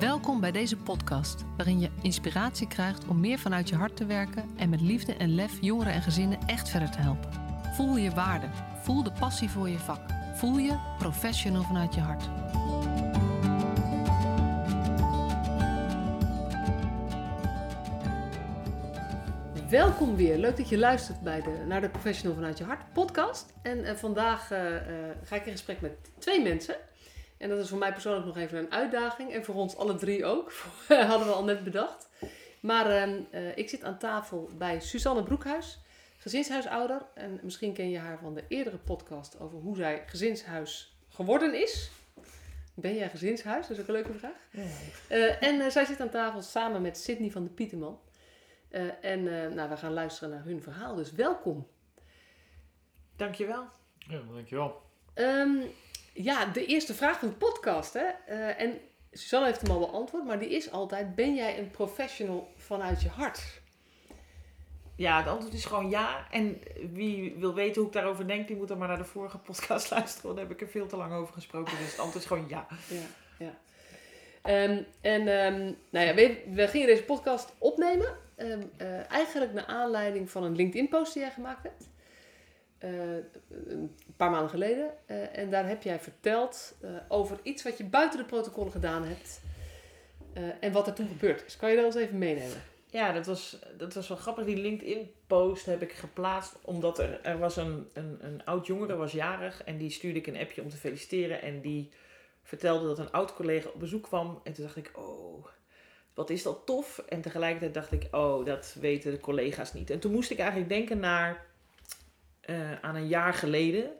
Welkom bij deze podcast, waarin je inspiratie krijgt om meer vanuit je hart te werken en met liefde en lef jongeren en gezinnen echt verder te helpen. Voel je waarde, voel de passie voor je vak, voel je professional vanuit je hart. Welkom weer. Leuk dat je luistert bij de, naar de Professional vanuit je hart podcast. En eh, vandaag eh, eh, ga ik in gesprek met twee mensen. En dat is voor mij persoonlijk nog even een uitdaging. En voor ons alle drie ook. Hadden we al net bedacht. Maar ehm, eh, ik zit aan tafel bij Suzanne Broekhuis, gezinshuisouder. En misschien ken je haar van de eerdere podcast over hoe zij gezinshuis geworden is. Ben jij gezinshuis? Dat is ook een leuke vraag. Eh, en eh, zij zit aan tafel samen met Sydney van de Pieterman. Eh, en eh, nou, we gaan luisteren naar hun verhaal. Dus welkom. Dankjewel. Ja, dankjewel. Ehm, ja, de eerste vraag van de podcast. Hè? Eh, en Suzanne heeft hem al beantwoord, maar die is altijd: Ben jij een professional vanuit je hart? Ja, het antwoord is gewoon ja. En wie wil weten hoe ik daarover denk, die moet dan maar naar de vorige podcast luisteren. Want daar heb ik er veel te lang over gesproken. Dus het antwoord is gewoon ja. Ja, ja. Ehm, en ehm, nou ja, we, we gingen deze podcast opnemen. ehm, eh, eigenlijk naar aanleiding van een LinkedIn-post die jij gemaakt hebt. Eh, een paar maanden geleden. Eh, en daar heb jij verteld eh, over iets wat je buiten de protocollen gedaan hebt. eh, en wat er toen gebeurd is. Kan je dat eens even meenemen? Ja, dat was, dat was wel grappig. Die LinkedIn-post heb ik geplaatst omdat er, er was een, een, een oud jongere was jarig. En die stuurde ik een appje om te feliciteren. En die vertelde dat een oud collega op bezoek kwam. En toen dacht ik, oh, wat is dat tof. En tegelijkertijd dacht ik, oh, dat weten de collega's niet. En toen moest ik eigenlijk denken naar eh, aan een jaar geleden.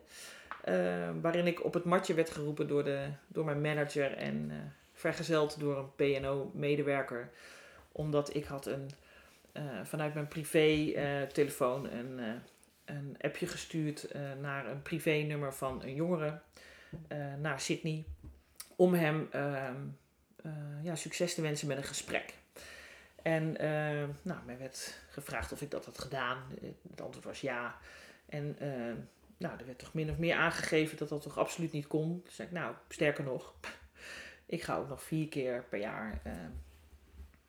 eh, waarin ik op het matje werd geroepen door, de, door mijn manager en eh, vergezeld door een PNO-medewerker. Omdat ik had een, vanuit mijn privé-telefoon een, een appje gestuurd naar een privé-nummer van een jongere, naar Sydney. Om hem ehm, eh, ja, succes te wensen met een gesprek. En nou, mij werd gevraagd of ik dat had gedaan. Het antwoord was ja. En eh, nou, er werd toch min of meer aangegeven dat dat toch absoluut niet kon. Dus zei ik, nou, sterker nog, ik ga ook nog vier keer per jaar eh,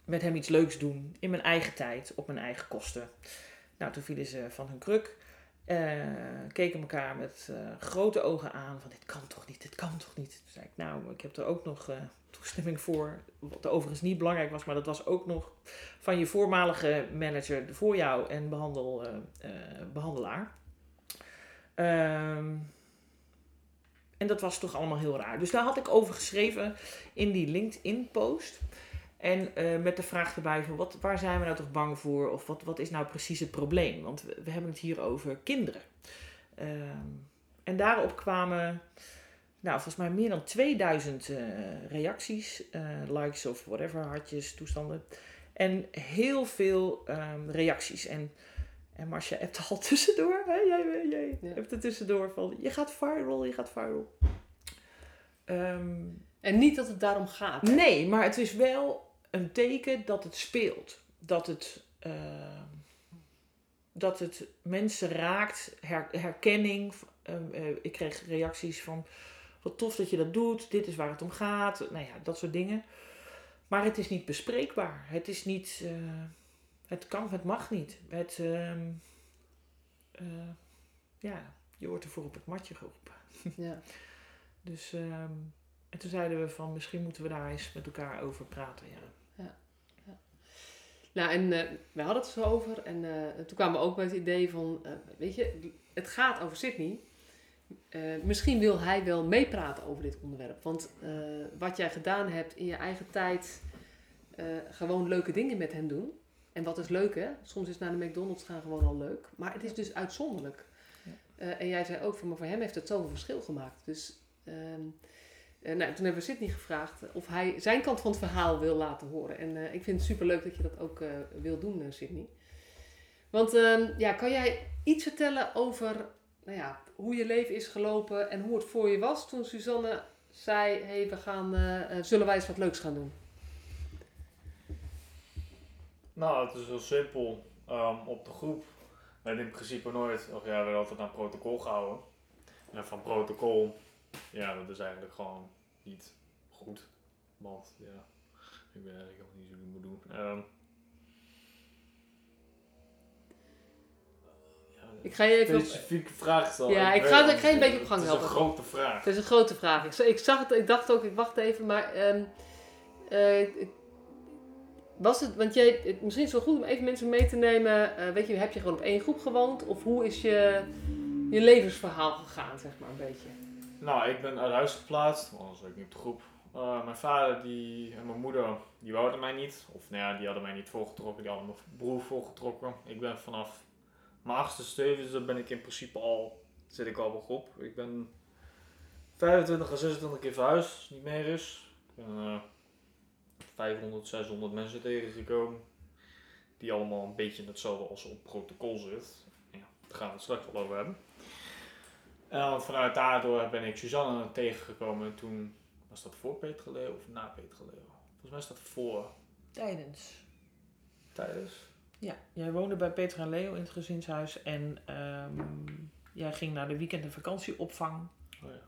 met hem iets leuks doen. In mijn eigen tijd, op mijn eigen kosten. Nou, toen vielen ze van hun kruk. eh, keken elkaar met grote ogen aan. Van dit kan toch niet, dit kan toch niet. Toen zei ik, nou, ik heb er ook nog toestemming voor. Wat overigens niet belangrijk was, maar dat was ook nog van je voormalige manager voor jou en behandel, eh, eh, behandelaar. Ehm, en dat was toch allemaal heel raar. Dus daar had ik over geschreven in die LinkedIn-post. En eh, met de vraag erbij van wat, waar zijn we nou toch bang voor? Of wat, wat is nou precies het probleem? Want we, hebben het hier over kinderen. Ehm, en daarop kwamen, nou volgens mij meer dan 2000 eh, reacties. eh, likes of whatever, hartjes, toestanden. En heel veel ehm, reacties. En, en Marcia hebt al tussendoor. Hè? Jij, jij Ja. hebt er tussendoor van, je gaat viral, je gaat viral. Ehm, En niet dat het daarom gaat. Nee, maar het is wel een teken dat het speelt. Dat het, eh, dat het mensen raakt, her- herkenning. Ehm, eh, ik kreeg reacties van, wat tof dat je dat doet, dit is waar het om gaat. Nou ja, dat soort dingen. Maar het is niet bespreekbaar. Het is niet, eh, het kan, het mag niet. Het, ehm, eh, ja, je wordt ervoor op het matje geroepen. Ja. Dus, ehm, en toen zeiden we van misschien moeten we daar eens met elkaar over praten. Ja. Nou, en eh, we hadden het zo over. En eh, toen kwamen we ook met het idee van, weet je, het gaat over Sydney. Misschien wil hij wel meepraten over dit onderwerp. Want wat jij gedaan hebt in je eigen tijd, gewoon leuke dingen met hem doen. En wat is leuk, hè? Soms is naar de McDonald's gaan gewoon al leuk. Maar het is dus uitzonderlijk. Ja. Eh, en jij zei ook van, maar voor hem heeft het zoveel verschil gemaakt. Dus ehm, eh, nou, toen hebben we Sydney gevraagd of hij zijn kant van het verhaal wil laten horen. En eh, ik vind het super leuk dat je dat ook wil doen, Sydney. Want ehm, ja, kan jij iets vertellen over nou ja, hoe je leven is gelopen en hoe het voor je was toen Suzanne zei: hey, we gaan, zullen wij eens wat leuks gaan doen? Nou, het is heel simpel. Ehm, op de groep werd in principe nooit, of ja, werd altijd aan protocol gehouden. En van protocol, ja, dat is eigenlijk gewoon niet goed. Want ja, Ik weet eigenlijk ook niet zo ik het moet doen. Ehm, Ik ga je even specifieke vraag stellen. Ja, ik ga- ik ga je een beetje op gang Het is een helpen. grote vraag. Het is een grote vraag. Ik, ik zag het, ik dacht ook, ik wacht even, maar ik- was het, want jij, misschien is het wel goed om even mensen mee te nemen. eh, weet je, heb je gewoon op één groep gewoond? Of hoe is je, je levensverhaal gegaan, zeg maar, een beetje? Nou, ik ben uit huis geplaatst, want anders zat ik niet op de groep. Eh, mijn vader die, en mijn moeder, die wouden mij niet. Of nou ja, die hadden mij niet volgetrokken, die hadden mijn broer volgetrokken. Ik ben vanaf mijn achtste, zevende ben ik in principe al, zit ik al op een groep. Ik ben 25 à 26 keer verhuisd, niet meer is. Ik ben eh, 500, 600 mensen tegengekomen. Die allemaal een beetje hetzelfde als op protocol zit. Ja, daar gaan we het straks wel over hebben. En vanuit daardoor ben ik Suzanne tegengekomen. En toen was dat voor Peter Leeuw of na Peter Leeuw? Volgens mij is dat voor Tijdens. tijdens. Ja, jij woonde bij Peter en Leo in het gezinshuis en ehm, jij ging naar de weekend- en vakantieopvang. Oh ja.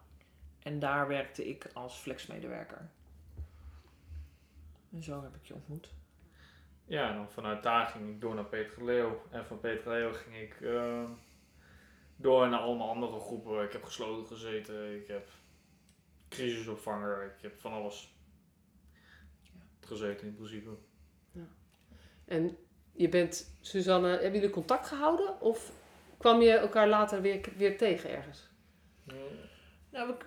En daar werkte ik als flexmedewerker. En zo heb ik je ontmoet. Ja, en dan vanuit daar ging ik door naar Peter Leeuw. En van Peter Leeuw ging ik eh, door naar allemaal andere groepen. Ik heb gesloten gezeten, ik heb crisisopvanger, ik heb van alles gezeten in principe. En je bent, Suzanne, hebben jullie contact gehouden? Of kwam je elkaar later weer, weer tegen ergens? Nou, ik-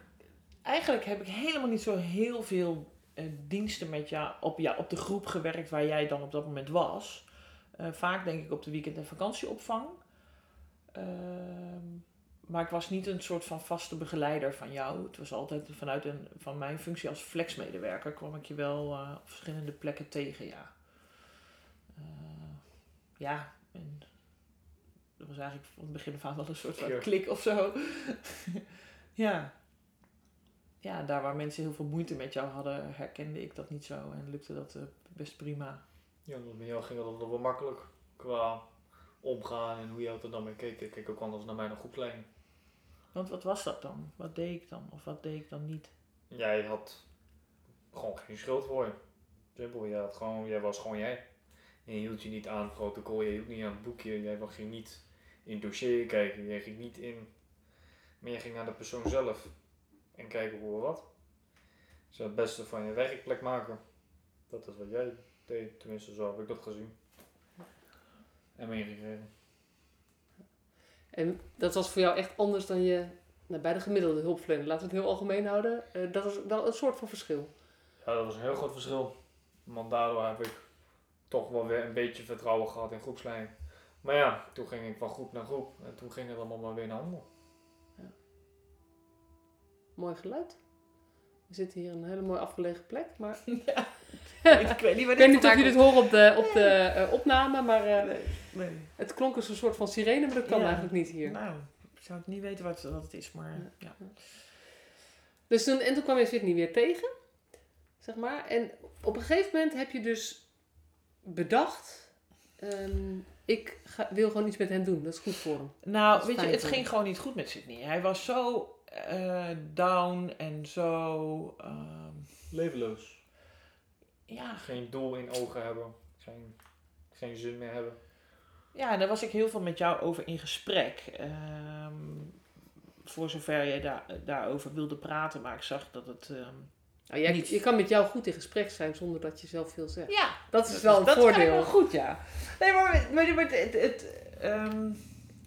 eigenlijk heb ik helemaal niet zo heel veel eh, diensten met jou op, ja, op de groep gewerkt waar jij dan op dat moment was. Eh, vaak denk ik op de weekend- en vakantieopvang. Ehm, maar ik was niet een soort van vaste begeleider van jou. Het was altijd vanuit een, van mijn functie als flexmedewerker kwam ik je wel eh, op verschillende plekken tegen, ja. Ja, en dat was eigenlijk van het begin af aan wel een soort van klik of zo. ja. Ja, daar waar mensen heel veel moeite met jou hadden, herkende ik dat niet zo en lukte dat eh, best prima. Ja, dus bij jou ging dat wel makkelijk qua omgaan en hoe je er dan mee keek. Ik keek ook anders naar mijn groepsleiding. Want wat was dat dan? Wat deed ik dan? Of wat deed ik dan niet? Jij had gewoon geen schuld voor je. Simpel, jij, had gewoon, jij was gewoon jij. En je hield je niet aan het protocol, je hield niet aan het boekje, jij ging niet in het dossier kijken, jij ging niet in. Maar je ging naar de persoon zelf en kijken hoe wat. Dus het beste van je werkplek maken. Dat is wat jij deed, tenminste zo heb ik dat gezien. En meegekregen. En dat was voor jou echt anders dan je nou, bij de gemiddelde hulpverlener. Laten we het heel algemeen houden. Eh, dat is wel een soort van verschil. Ja, dat was een heel groot verschil. Want daardoor heb ik toch wel weer een beetje vertrouwen gehad in groepsleiding. Maar ja, toen ging ik van groep naar groep. En toen ging het allemaal maar weer naar handel. Mooi geluid. We zitten hier in een hele mooi afgelegen plek. Maar ja, ik weet niet ik weet niet of jullie dit horen op de, op de eh, opname. Maar eh, Nee, nee. het klonk als een soort van sirene. Maar dat kan Ja. eigenlijk niet hier. Nou, ik zou het niet weten wat, wat het is, maar ja. Dus toen, en toen kwam je Sydney weer tegen. Zeg maar. En op een gegeven moment heb je dus bedacht... ehm, ik ga, wil gewoon iets met hem doen. Dat is goed voor hem. Nou, weet je, het ging gewoon niet goed met Sydney. Hij was zo eh, down en zo... ehm, Levenloos. ja, Geen doel in ogen hebben. Geen, geen zin meer hebben. Ja, en daar was ik heel veel met jou over in gesprek. Ehm, voor zover jij daar, daarover wilde praten, maar ik zag dat het. ehm, Nou, jij, Niet. je kan met jou goed in gesprek zijn zonder dat je zelf veel zegt. ja, Dat is wel een dat voordeel. wel goed, ja. Nee, maar, maar, maar het. het ehm,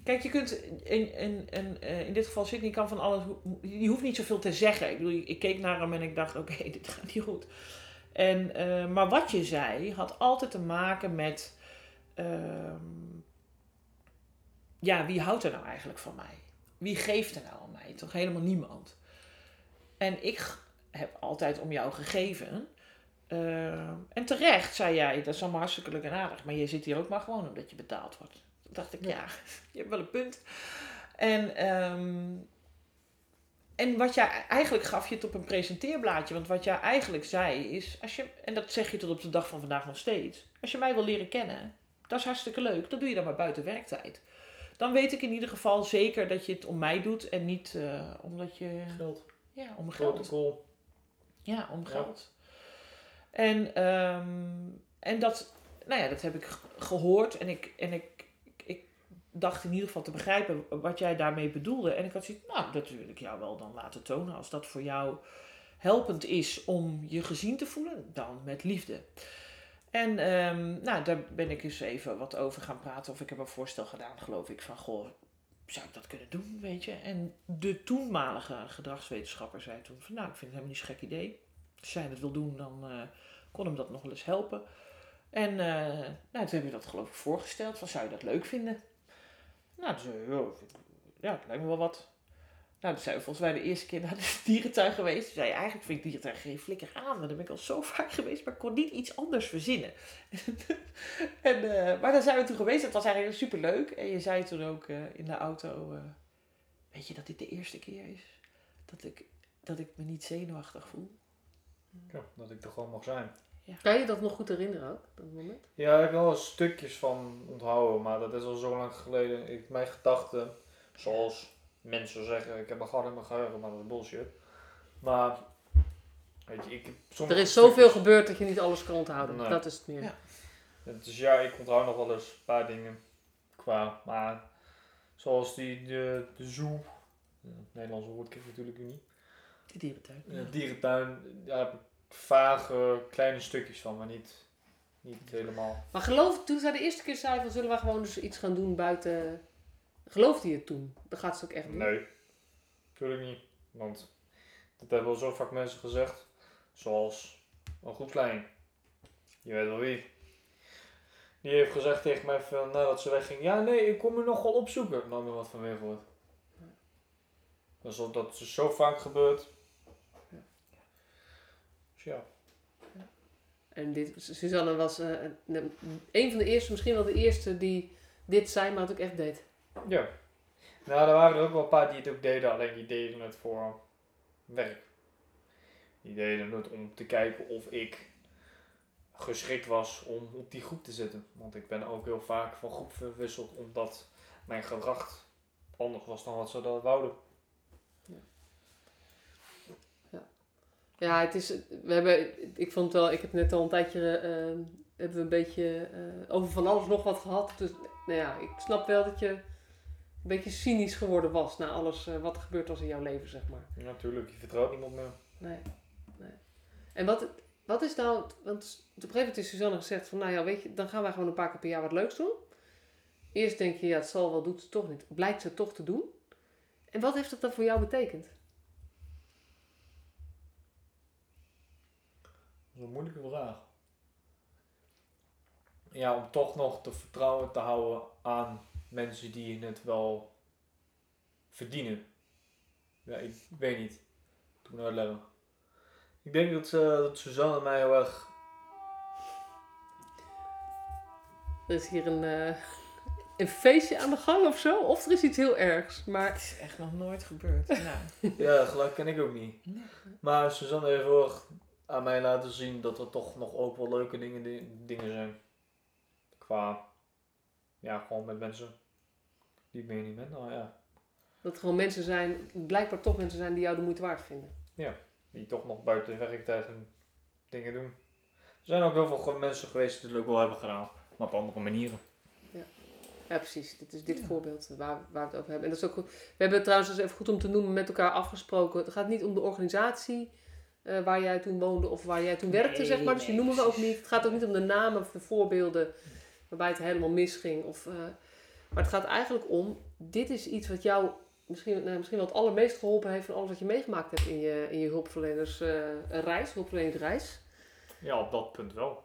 kijk, je kunt in, in, in, eh, in dit geval Sydney kan van alles. Je hoeft niet zoveel te zeggen. Ik bedoel, ik keek naar hem en ik dacht: oké, dit gaat niet goed. En, eh, maar wat je zei had altijd te maken met. ehm, ja, wie houdt er nou eigenlijk van mij? Wie geeft er nou aan mij? Toch helemaal niemand. En ik heb altijd om jou gegeven. Ehm, en terecht zei jij, dat is allemaal hartstikke leuk en aardig, maar je zit hier ook maar gewoon omdat je betaald wordt. Toen dacht ik, ja, je hebt wel een punt. En, ehm, en wat jij eigenlijk gaf je het op een presenteerblaadje, want wat jij eigenlijk zei is, als je, en dat zeg je tot op de dag van vandaag nog steeds, als je mij wil leren kennen, dat is hartstikke leuk, dan doe je dat maar buiten werktijd. Dan weet ik in ieder geval zeker dat je het om mij doet en niet eh, omdat je, Geld. ja, om geld. Protocol. Ja, om Ja. geld. En, ehm, en dat, nou ja, dat heb ik gehoord en ik, en ik, ik dacht in ieder geval te begrijpen wat jij daarmee bedoelde. En ik had zoiets, nou, dat wil ik jou wel dan laten tonen. Als dat voor jou helpend is om je gezien te voelen, dan met liefde. En ehm, nou, daar ben ik eens even wat over gaan praten. Of ik heb een voorstel gedaan, geloof ik, van goh, zou ik dat kunnen doen, weet je? En de toenmalige gedragswetenschapper zei toen van, nou, ik vind het helemaal niet zo'n gek idee. Als jij het wil doen, dan eh, kon hem dat nog wel eens helpen. En eh, nou, toen heb je dat geloof ik voorgesteld, van zou je dat leuk vinden? Nou, toen zei ik, "Ja, vind ik- ja, het lijkt me wel wat. Nou, toen zijn we volgens mij de eerste keer naar de dierentuin geweest. Toen zei je, eigenlijk vind ik dierentuin geen flikker aan, want daar ben ik al zo vaak geweest, maar ik kon niet iets anders verzinnen. en, eh, maar daar zijn we toen geweest, het was eigenlijk super leuk. En je zei toen ook eh, in de auto, eh, weet je dat dit de eerste keer is dat ik, dat ik me niet zenuwachtig voel? Ja, dat ik er gewoon mag zijn. Kan je dat nog goed herinneren ook, dat moment? Ja, ik heb wel stukjes van onthouden, maar dat is al zo lang geleden. Ik, mijn gedachten, zoals mensen zeggen, ik heb een gat in mijn geheugen, maar dat is bullshit. Maar, weet je, ik heb Er is zoveel stukjes- gebeurd dat je niet alles kan onthouden. Nee. Dat is het meer. Ja. Dus ja, ik onthoud nog wel eens een paar dingen qua, maar zoals die, de, de zoo, het Nederlandse woord ken ik natuurlijk niet. De dierentuin. De dierentuin, daar heb ik vage kleine stukjes van, maar niet, niet helemaal. Maar geloof, toen zij de eerste keer zei van zullen we gewoon dus iets gaan doen buiten... Geloofde je het toen? Dat gaat ze ook echt doen. Nee, natuurlijk niet. Want dat hebben wel zo vaak mensen gezegd. Zoals een groepslijn. Je weet wel wie. Die heeft gezegd tegen mij van, nadat ze wegging. Ja, nee, ik kom er nog wel opzoeken. Nooit meer wat van weer gehoord. Dus dat- dat is zo vaak gebeurd. Dus ja. En dit, Suzanne was eh, een een van de eerste, misschien wel de eerste die dit zei, maar het ook echt deed. Ja. Nou, er waren er ook wel een paar die het ook deden, alleen die deden het voor werk. Die deden het om te kijken of ik geschikt was om op die groep te zitten. Want ik ben ook heel vaak van groep verwisseld omdat mijn gedrag anders was dan wat ze dat wouden. Ja, het is, we hebben, ik vond wel, ik heb net al een tijdje, eh, hebben we een beetje eh, over van alles nog wat gehad. Dus nou ja, ik snap wel dat je beetje cynisch geworden was na alles eh, wat er gebeurd was in jouw leven, zeg maar. Ja, natuurlijk, je vertrouwt niemand meer. Nee, nee. En wat, wat is nou, want op een gegeven moment is Suzanne gezegd van, nou ja, weet je, dan gaan wij gewoon een paar keer per jaar wat leuks doen. Eerst denk je, ja, het zal wel, doet ze toch niet. Blijkt ze toch te doen. En wat heeft dat dan voor jou betekend? Dat is een moeilijke vraag. Ja, om toch nog te vertrouwen te houden aan mensen die het wel verdienen. Ja, ik weet niet. Ik moet uitleggen. Ik denk dat, eh dat Suzanne mij heel erg... Er is hier een, eh, een feestje aan de gang of zo. Of er is iets heel ergs. Maar Het is echt nog nooit gebeurd. nou, Ja, gelijk ken ik ook niet. Nee. Maar Suzanne heeft heel erg aan mij laten zien dat er toch nog ook wel leuke dingen, di- dingen zijn. Qua... Ja, gewoon met mensen die ik niet ben. Nou ja. dat er gewoon mensen zijn, blijkbaar toch mensen zijn die jou de moeite waard vinden. die toch nog buiten werktijd hun dingen doen. Er zijn ook heel veel mensen geweest die het ook wel hebben gedaan, maar op andere manieren. Ja, precies. Dit is dit voorbeeld waar, waar we het over hebben. En dat is ook goed. We hebben het trouwens dus even goed om te noemen met elkaar afgesproken. Het gaat niet om de organisatie eh, waar jij toen woonde of waar jij toen werkte, Nee, zeg maar. Dus die nee, noemen we ook niet. Het gaat ook niet om de namen of de voorbeelden waarbij het helemaal misging. Of, eh, maar het gaat eigenlijk om, dit is iets wat jou misschien, nou, misschien wel het allermeest geholpen heeft van alles wat je meegemaakt hebt in je, in je hulpverlenersreis, hulpverlenersreis. Ja, op dat punt wel.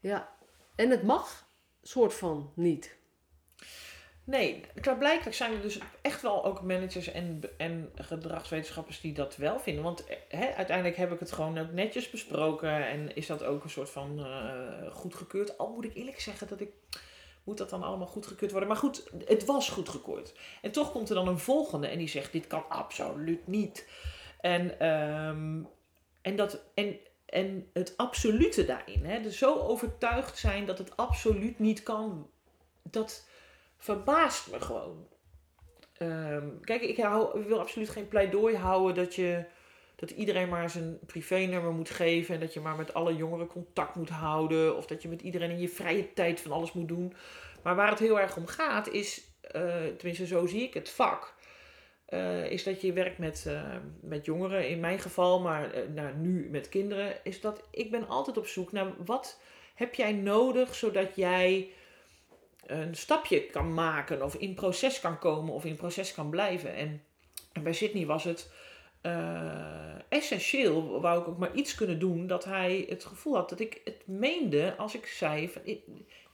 Ja. En het mag soort van niet. Nee, klaarblijkelijk zijn er dus echt wel ook managers en, en gedragswetenschappers die dat wel vinden. Want eh, hè, uiteindelijk heb ik het gewoon ook netjes besproken en is dat ook een soort van eh goedgekeurd. Al moet ik eerlijk zeggen dat ik, moet dat dan allemaal goedgekeurd worden. Maar goed, het was goedgekeurd. En toch komt er dan een volgende en die zegt dit kan absoluut niet. En, ehm, en, dat, en, en het absolute daarin, hè, dus zo overtuigd zijn dat het absoluut niet kan, dat verbaast me gewoon. Ehm, kijk, ik, hou, ik wil absoluut geen pleidooi houden dat je dat iedereen maar zijn privénummer moet geven en dat je maar met alle jongeren contact moet houden of dat je met iedereen in je vrije tijd van alles moet doen. Maar waar het heel erg om gaat is, eh, tenminste zo zie ik het vak, eh, is dat je werkt met, eh, met jongeren in mijn geval, maar nou, nu met kinderen, is dat ik ben altijd op zoek naar wat heb jij nodig zodat jij een stapje kan maken of in proces kan komen of in proces kan blijven. En, bij Sydney was het essentieel, wou ik ook maar iets kunnen doen, dat hij het gevoel had dat ik het meende als ik zei van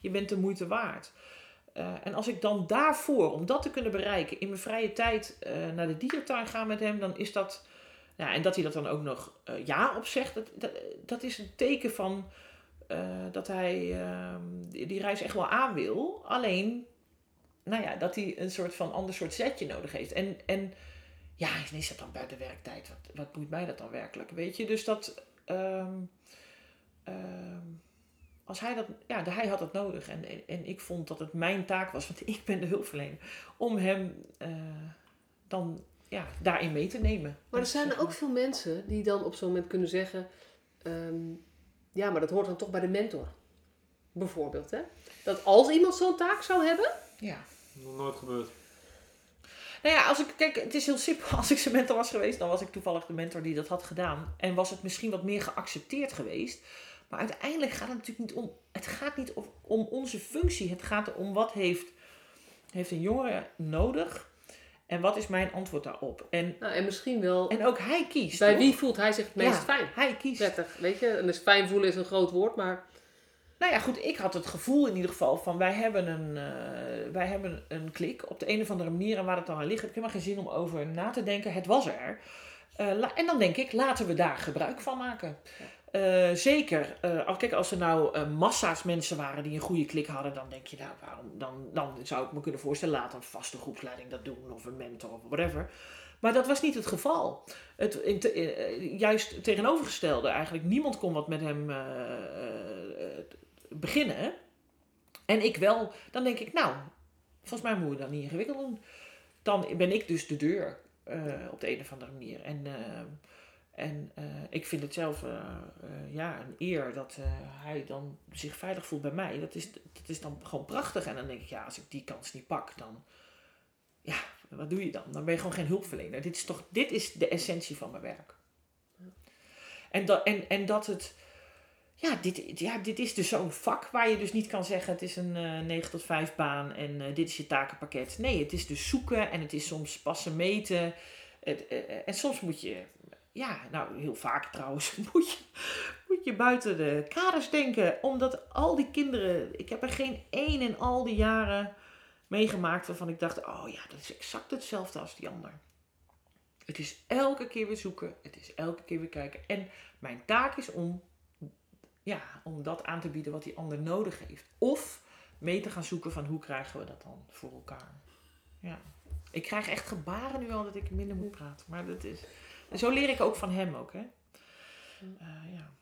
je bent de moeite waard. Eh, en als ik dan daarvoor, om dat te kunnen bereiken, in mijn vrije tijd eh, naar de dierentuin ga met hem, dan is dat. Ja, en dat hij dat dan ook nog eh, ja op zegt, dat, dat, is een teken van eh, dat hij ehm, die, die reis echt wel aan wil. Alleen, nou ja, dat hij een soort van ander soort zetje nodig heeft. En, en ja, en is dat dan buiten werktijd? Wat, wat boeit mij dat dan werkelijk? Weet je, dus dat. ehm, ehm, als hij dat, ja, hij had het nodig. En, en, en ik vond dat het mijn taak was, want ik ben de hulpverlener, om hem eh, dan ja, daarin mee te nemen. Maar er zijn er ook veel mensen die dan op zo'n moment kunnen zeggen... ehm, ja, maar dat hoort dan toch bij de mentor. Bijvoorbeeld, hè? Dat als iemand zo'n taak zou hebben... Ja. Nog nooit gebeurd. Nou ja, als ik, kijk, het is heel simpel. Als ik zijn mentor was geweest, dan was ik toevallig de mentor die dat had gedaan. En was het misschien wat meer geaccepteerd geweest. Maar uiteindelijk gaat het natuurlijk niet om. Het gaat niet om, om onze functie. Het gaat om wat heeft, heeft een jongere nodig. En wat is mijn antwoord daarop? En, Nou, en misschien wel... en ook hij kiest. bij toch? wie voelt hij zich het meest Ja, fijn? Hij kiest. Prettig, weet je? En dus fijn voelen is een groot woord, maar... Nou ja, goed, ik had het gevoel in ieder geval van wij hebben een, eh, wij hebben een klik op de een of andere manier en waar het dan aan ligt, heb ik helemaal geen zin om over na te denken. Het was er. Eh, en dan denk ik, laten we daar gebruik van maken. Eh, zeker, al- kijk, als er nou massa's mensen waren die een goede klik hadden, dan denk je, nou, waarom, dan, dan zou ik me kunnen voorstellen, laat een vaste groepsleiding dat doen, of een mentor, of whatever. Maar dat was niet het geval. Het, in te- juist tegenovergestelde eigenlijk. Niemand kon wat met hem beginnen. En ik wel. Dan denk ik, nou, volgens mij moeten we dat niet ingewikkeld doen. Dan ben ik dus de deur eh, op de een of andere manier. En, eh, en eh, ik vind het zelf ja, een eer dat hij dan zich veilig voelt bij mij. Dat is, dat is dan gewoon prachtig. En dan denk ik, ja, als ik die kans niet pak, dan... Ja, wat doe je dan? Dan ben je gewoon geen hulpverlener. Dit is toch dit is de essentie van mijn werk. En, dat en, en dat het... Ja dit, ja, dit is dus zo'n vak waar je dus niet kan zeggen... het is een eh 9 tot 5 baan en eh, dit is je takenpakket. Nee, het is dus zoeken en het is soms passen meten. Het, eh, en soms moet je... Ja, nou heel vaak trouwens moet je, moet je buiten de kaders denken. Omdat al die kinderen... Ik heb er geen één in al die jaren meegemaakt waarvan ik dacht... oh ja, dat is exact hetzelfde als die ander. Het is elke keer weer zoeken. Het is elke keer weer kijken. En mijn taak is om, ja, om dat aan te bieden wat die ander nodig heeft. Of mee te gaan zoeken van hoe krijgen we dat dan voor elkaar. Ja. Ik krijg echt gebaren nu al dat ik minder moet praten. Maar dat is... En zo leer ik ook van hem ook, hè. Eh, ja.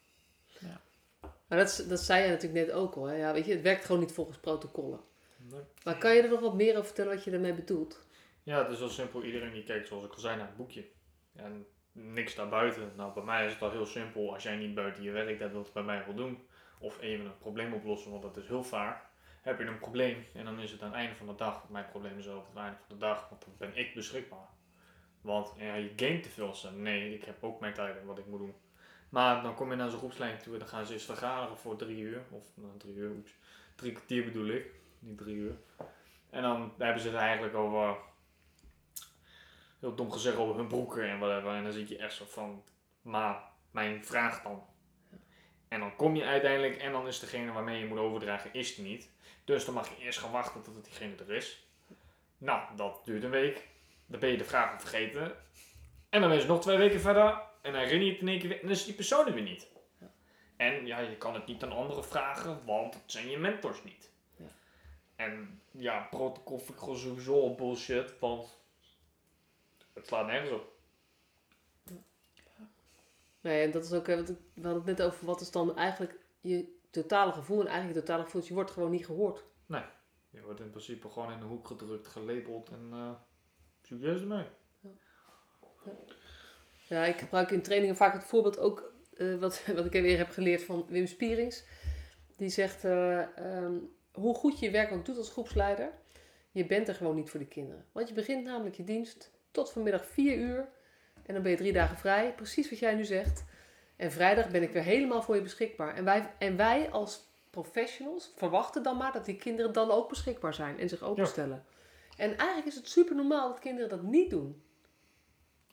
Maar dat, dat zei je natuurlijk net ook al. Hè? Ja, weet je, het werkt gewoon niet volgens protocollen. Nee. Maar kan je er nog wat meer over vertellen wat je ermee bedoelt? Ja, het is wel simpel. Iedereen die kijkt, zoals ik al zei, naar het boekje. En niks daarbuiten. Nou, bij mij is het al heel simpel. Als jij niet buiten je werk dat wilt bij mij wel doen. Of even een probleem oplossen, want dat is heel vaak. Heb je een probleem en dan is het aan het einde van de dag. Mijn probleem is aan het einde van de dag, want dan ben ik beschikbaar. Want ja, je game te veel. Zo. Nee, ik heb ook mijn tijd en wat ik moet doen. Maar dan kom je naar zo'n groepslijn toe en dan gaan ze eens vergaderen voor drie uur. Of nou, drie uur, oeps. Drie kwartier bedoel ik, niet drie uur. En dan hebben ze het eigenlijk over heel dom gezegd over hun broeken en whatever. En dan zit je echt zo van, maar mijn vraag dan. En dan kom je uiteindelijk en dan is degene waarmee je moet overdragen, is die niet. Dus dan mag je eerst gaan wachten tot diegene er is. Nou, dat duurt een week. Dan ben je de vraag al vergeten. En dan is het nog twee weken verder. En dan herinner je het in één keer weer. En dan is die persoon er weer niet. En ja, je kan het niet aan anderen vragen, want het zijn je mentors niet. Ja. En ja, protocol vind ik gewoon sowieso bullshit, want het slaat nergens op. Nee, en dat is ook, eh, we hadden het net over, wat is dan eigenlijk je totale gevoel? En eigenlijk je totale gevoel is, je wordt gewoon niet gehoord. Je wordt in principe gewoon in een hoek gedrukt, gelabeld en uh, succes ermee. Ja, ik gebruik in trainingen vaak het voorbeeld ook eh, wat, wat ik weer heb geleerd van Wim Spierings. Die zegt, eh, ehm, hoe goed je je werk ook doet als groepsleider, je bent er gewoon niet voor de kinderen. Want je begint namelijk je dienst tot vanmiddag 4 uur en dan ben je drie dagen vrij. Precies wat jij nu zegt. En vrijdag ben ik weer helemaal voor je beschikbaar. En wij, en wij als professionals verwachten dan maar dat die kinderen dan ook beschikbaar zijn en zich openstellen. En eigenlijk is het super normaal dat kinderen dat niet doen.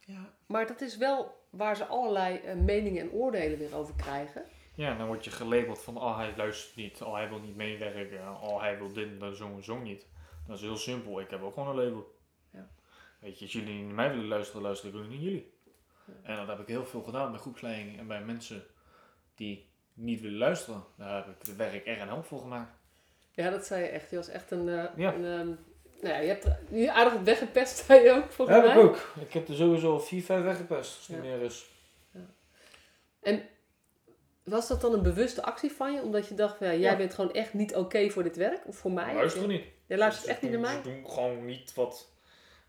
Ja. Maar dat is wel waar ze allerlei eh, meningen en oordelen weer over krijgen. Ja, dan word je gelabeld van, oh hij luistert niet, oh hij wil niet meewerken, oh hij wil dit en zo en zo niet. Dat is heel simpel, ik heb ook gewoon een label. Ja. Weet je, als jullie niet naar mij willen luisteren, luister ik ook niet naar jullie. En dat heb ik heel veel gedaan bij groepsleiding en bij mensen die niet willen luisteren. Daar heb ik het werk erg en help voor gemaakt. Ja, dat zei je echt. Je was echt een... eh, Ja. een ehm, nou ja, je hebt nu aardig weggepest, zei je ook, volgens heb mij. ik ook. Ik heb er sowieso 4, 5 weggepest, als het Ja. niet meer is. En was dat dan een bewuste actie van je? Omdat je dacht, van, ja, jij Ja. bent gewoon echt niet oké voor dit werk? Of voor mij? Luister niet. Jij luistert echt niet naar mij? Ze doen gewoon niet wat.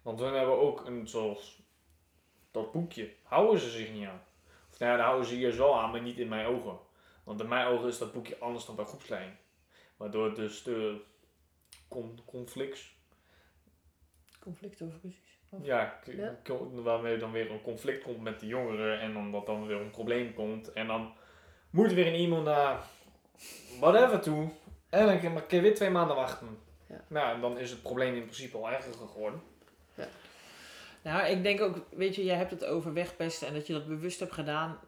Want we hebben ook een zoals dat boekje. Houden ze zich niet aan. Of nou ja, daar houden ze hier zo aan, maar niet in mijn ogen. Want in mijn ogen is dat boekje anders dan bij groepsleiding. Waardoor dus de con conflicts, Conflict over ruzies. Of- ja, waarmee dan weer een conflict komt met de jongeren en dan dat dan weer een probleem komt. En dan moet weer een iemand naar whatever toe. En dan kan je weer twee maanden wachten. Ja. Nou, en dan is het probleem in principe al erger geworden. Nou, ik denk ook, weet je, jij hebt het over wegpesten en dat je dat bewust hebt gedaan.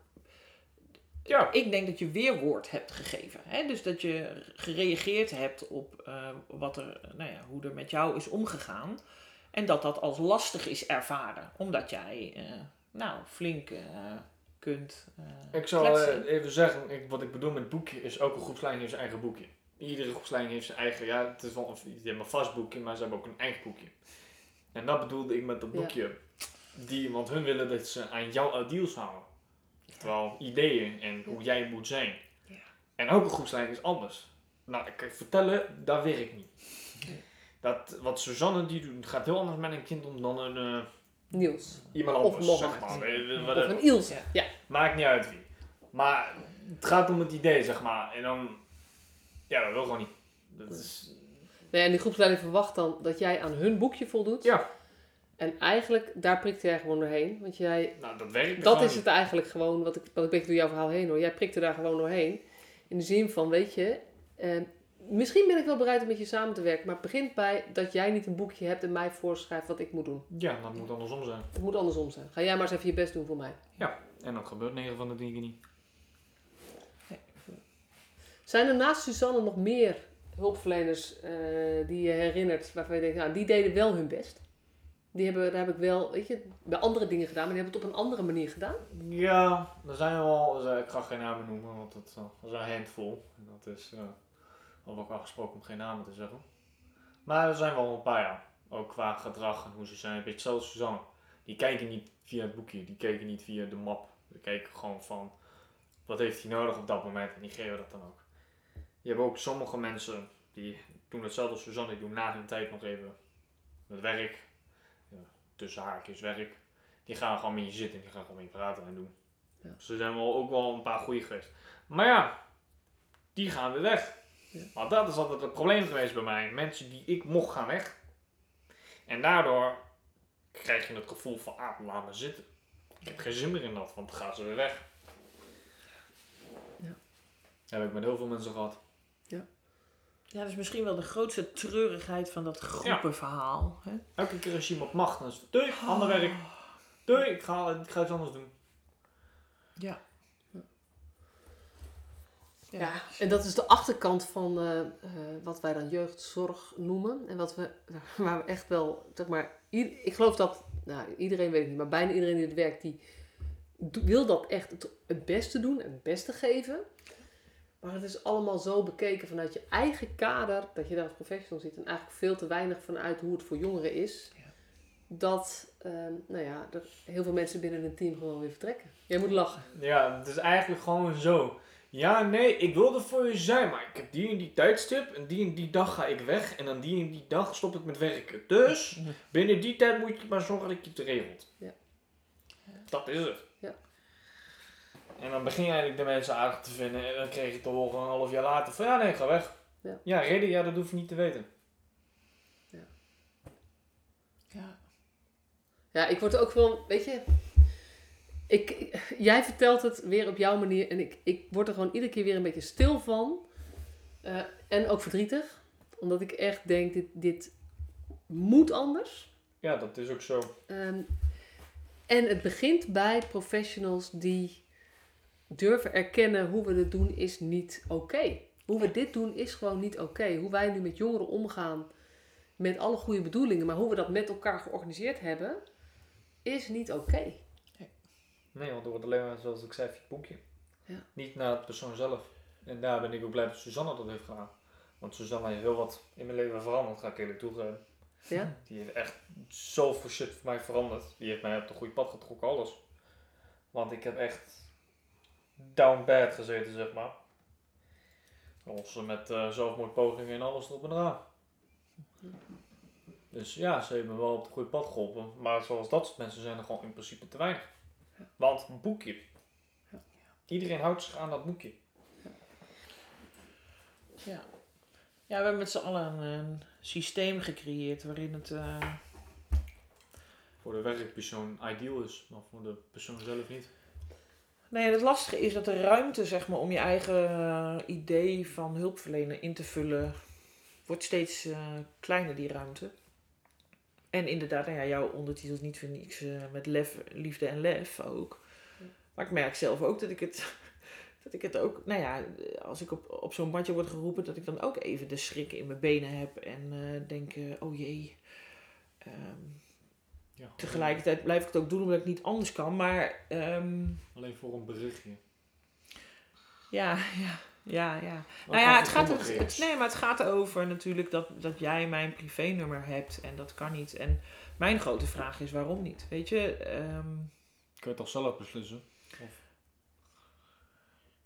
Ja. Ik denk dat je weerwoord hebt gegeven. Hè? Dus dat je gereageerd hebt op eh, wat er, nou ja, hoe er met jou is omgegaan. En dat dat als lastig is ervaren. Omdat jij, eh, nou, flink eh, kunt Ik zal even zeggen, ik, wat ik bedoel met boekje is elke groepsleiding heeft zijn eigen boekje. Iedere groepsleiding heeft zijn eigen, ja, het is wel een, een vast boekje, maar ze hebben ook een eigen boekje. En dat bedoelde ik met dat Ja. boekje. Die, want hun willen dat ze aan jouw ideals houden. Oftewel ideeën en hoe jij moet zijn. Ja. En elke groepsleiding is anders. Nou, ik kan je vertellen, dat werkt niet. Dat, wat Suzanne die doet, gaat heel anders met een kind om dan een, eh, Niels. iemand Of anders. Mohammed. zeg maar. Of een Ilse. Ja. Ja. Maakt niet uit wie. Maar het gaat om het idee, zeg maar. En dan... Ja, dat wil gewoon niet. Dat is... Nee, en die groepsleiding verwacht dan dat jij aan hun boekje voldoet. Ja, En eigenlijk, daar prikt jij gewoon doorheen. Want jij, nou dat werkt dat is het eigenlijk gewoon, wat ik, wat ik door jouw verhaal heen hoor. Jij prikte daar gewoon doorheen. In de zin van, weet je, eh, misschien ben ik wel bereid om met je samen te werken. Maar het begint bij dat jij niet een boekje hebt en mij voorschrijft wat ik moet doen. Ja, dat moet andersom zijn. Het moet andersom zijn. Ga jij maar eens even je best doen voor mij. En dat gebeurt 9 van de 10 keer niet. Zijn er naast Suzanne nog meer hulpverleners eh, die je herinnert waarvan je denkt, nou, die deden wel hun best? Die hebben, daar heb ik wel, weet je, bij andere dingen gedaan, maar die hebben het op een andere manier gedaan. Ja, er zijn wel... Ik ga geen namen noemen, want het eh, dat is een handvol. En dat is... eh al ook afgesproken om geen namen te zeggen. Maar er zijn wel een paar, ja. Ook qua gedrag en hoe ze zijn. Een beetje hetzelfde als Suzanne. Die kijken niet via het boekje. Die kijken niet via de map. Die kijken gewoon van... Wat heeft hij nodig op dat moment? En die geven dat dan ook. Je hebt ook sommige mensen die doen hetzelfde als Suzanne. Die doen na hun tijd nog even het werk. Ja, tussen haakjes werk. Die gaan gewoon met je zitten. Die gaan gewoon met je praten en doen. Ja. Dus er zijn wel ook wel een paar goede geweest. Maar ja, die gaan weer weg. Ja. Maar dat is altijd het probleem geweest bij mij. Mensen die ik mocht gaan weg. En daardoor krijg je het gevoel van, ah, laat me zitten. Ik heb geen zin meer in dat, want dan gaan ze weer weg. Ja. Dat heb ik met heel veel mensen gehad. Ja, dat is misschien wel de grootste treurigheid van dat groepenverhaal. Hè? Elke keer als je iemand mag, dan is het, doei, ander werk. Doei, ik ga, ik ga iets anders doen. Ja. Ja, en dat is de achterkant van eh, eh, wat wij dan jeugdzorg noemen. En wat we, waar we echt wel, zeg maar, ik geloof dat, nou iedereen weet het niet, maar bijna iedereen die het werkt, die wil dat echt het, het beste doen, het beste geven. Maar het is allemaal zo bekeken vanuit je eigen kader, dat je daar als professional zit en eigenlijk veel te weinig vanuit hoe het voor jongeren is. Ja. Dat, eh, nou ja, er heel veel mensen binnen een team gewoon weer vertrekken. Jij moet lachen. Ja, het is eigenlijk gewoon zo. Ja, nee, ik wil er voor je zijn, maar ik heb die en die tijdstip en die en die dag ga ik weg en dan die en die dag stop ik met werken. Dus binnen die tijd moet je maar zorgen dat je het regelt. Ja. Dat is het. En dan begin je eigenlijk de mensen aardig te vinden. En dan kreeg je te horen een half jaar later van ja nee, ga weg. Ja. Ja, reden, ja, dat hoef je niet te weten. Ja. Ja, ik word ook wel, weet je, ik, jij vertelt het weer op jouw manier en ik, ik word er gewoon iedere keer weer een beetje stil van. Eh, en ook verdrietig, omdat ik echt denk, dit, dit moet anders. Ja, dat is ook zo. Ehm, en het begint bij professionals die durven erkennen hoe we het doen is niet oké. Hoe we dit doen is gewoon niet oké. Hoe wij nu met jongeren omgaan, met alle goede bedoelingen, maar hoe we dat met elkaar georganiseerd hebben, is niet oké. Nee, want er wordt alleen maar, zoals ik zei, het boekje. Ja. Niet naar de persoon zelf. En daar ben ik ook blij dat Suzanne dat heeft gedaan. Want Suzanne heeft heel wat in mijn leven veranderd, ga ik eerlijk toegeven. Ja? Die heeft echt zoveel shit voor mij veranderd. Die heeft mij op de goede pad getrokken, alles. Want ik heb echt down bad gezeten, zeg maar. Ons met eh zelfmoordpogingen en alles erop en eraan. Dus ja, ze heeft me wel op het goede pad geholpen. Maar zoals dat soort mensen zijn er gewoon in principe te weinig. Want een boekje. Iedereen houdt zich aan dat boekje. Ja. ja, we hebben met z'n allen een, een systeem gecreëerd waarin het... eh, Voor de werkpersoon ideal is, maar voor de persoon zelf niet. Nee, het lastige is dat de ruimte zeg maar, om je eigen eh, idee van hulpverlenen in te vullen, wordt steeds eh, kleiner, die ruimte. En inderdaad, nou ja, jouw ondertitel is niet voor niks eh, met lef, liefde en lef ook. Maar ik merk zelf ook dat ik het, dat ik het ook, nou ja, als ik op, op zo'n bandje word geroepen, dat ik dan ook even de schrik in mijn benen heb en denk, oh jee. Ehm, Ja, tegelijkertijd blijf ik het ook doen omdat ik niet anders kan, maar... ehm, Alleen voor een berichtje. Ja, ja, ja, ja. Nou ja, het gaat, het, nee, maar het gaat over natuurlijk dat, dat jij mijn privénummer hebt en dat kan niet. En mijn grote vraag is waarom niet? Weet je, ehm, Kun je toch zelf beslissen? Of...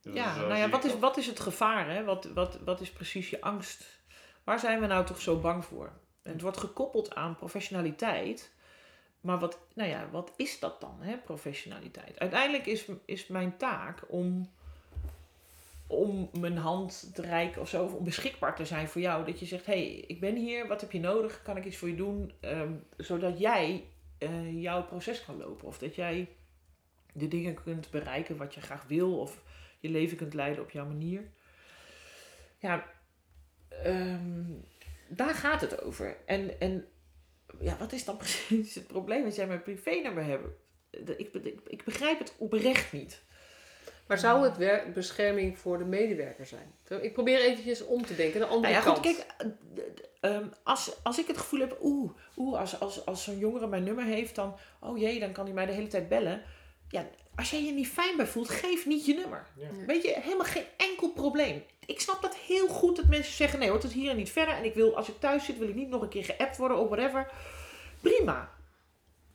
Dus, ja, eh, nou ja, wat is, wat is het gevaar? Hè? Wat, wat, wat is precies je angst? Waar zijn we nou toch zo bang voor? En het wordt gekoppeld aan professionaliteit. Maar wat, nou ja, wat is dat dan, hè, professionaliteit? Uiteindelijk is, is mijn taak om, om mijn hand te reiken of zo, om beschikbaar te zijn voor jou. Dat je zegt, hey, ik ben hier, wat heb je nodig? Kan ik iets voor je doen? Ehm, zodat jij eh, jouw proces kan lopen. Of dat jij de dingen kunt bereiken wat je graag wil. Of je leven kunt leiden op jouw manier. Ja, ehm, daar gaat het over. En, en ja, wat is dan precies het probleem als jij mijn privénummer hebt? Ik, ik, ik begrijp het oprecht niet. Maar zou het bescherming voor de medewerker zijn? Ik probeer eventjes om te denken, de andere Nou ja, goed, kant. kijk, eh, ehm, als, als ik het gevoel heb, oeh, oeh als, als, als zo'n jongere mijn nummer heeft, dan, oh jee, dan kan hij mij de hele tijd bellen. Ja, als jij je niet fijn bij voelt, geef niet je nummer. Ja. Weet je, helemaal geen enkel probleem. Ik snap dat heel goed dat mensen zeggen, nee hoor, tot hier en niet verder. En ik wil, als ik thuis zit, wil ik niet nog een keer geappt worden of whatever. Prima.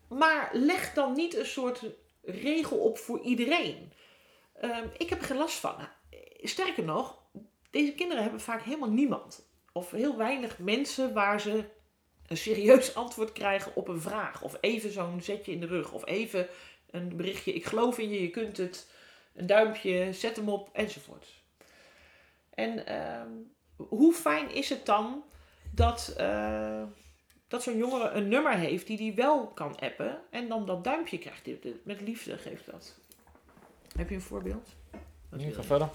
Maar leg dan niet een soort regel op voor iedereen. Ehm, ik heb er geen last van. Sterker nog, deze kinderen hebben vaak helemaal niemand. Of heel weinig mensen waar ze een serieus antwoord krijgen op een vraag. Of even zo'n zetje in de rug. Of even een berichtje, ik geloof in je, je kunt het. Een duimpje, zet hem op, enzovoort. En ehm, hoe fijn is het dan dat, eh, dat zo'n jongere een nummer heeft die die wel kan appen. En dan dat duimpje krijgt. Met liefde geeft dat. Heb je een voorbeeld? Wil ga verder.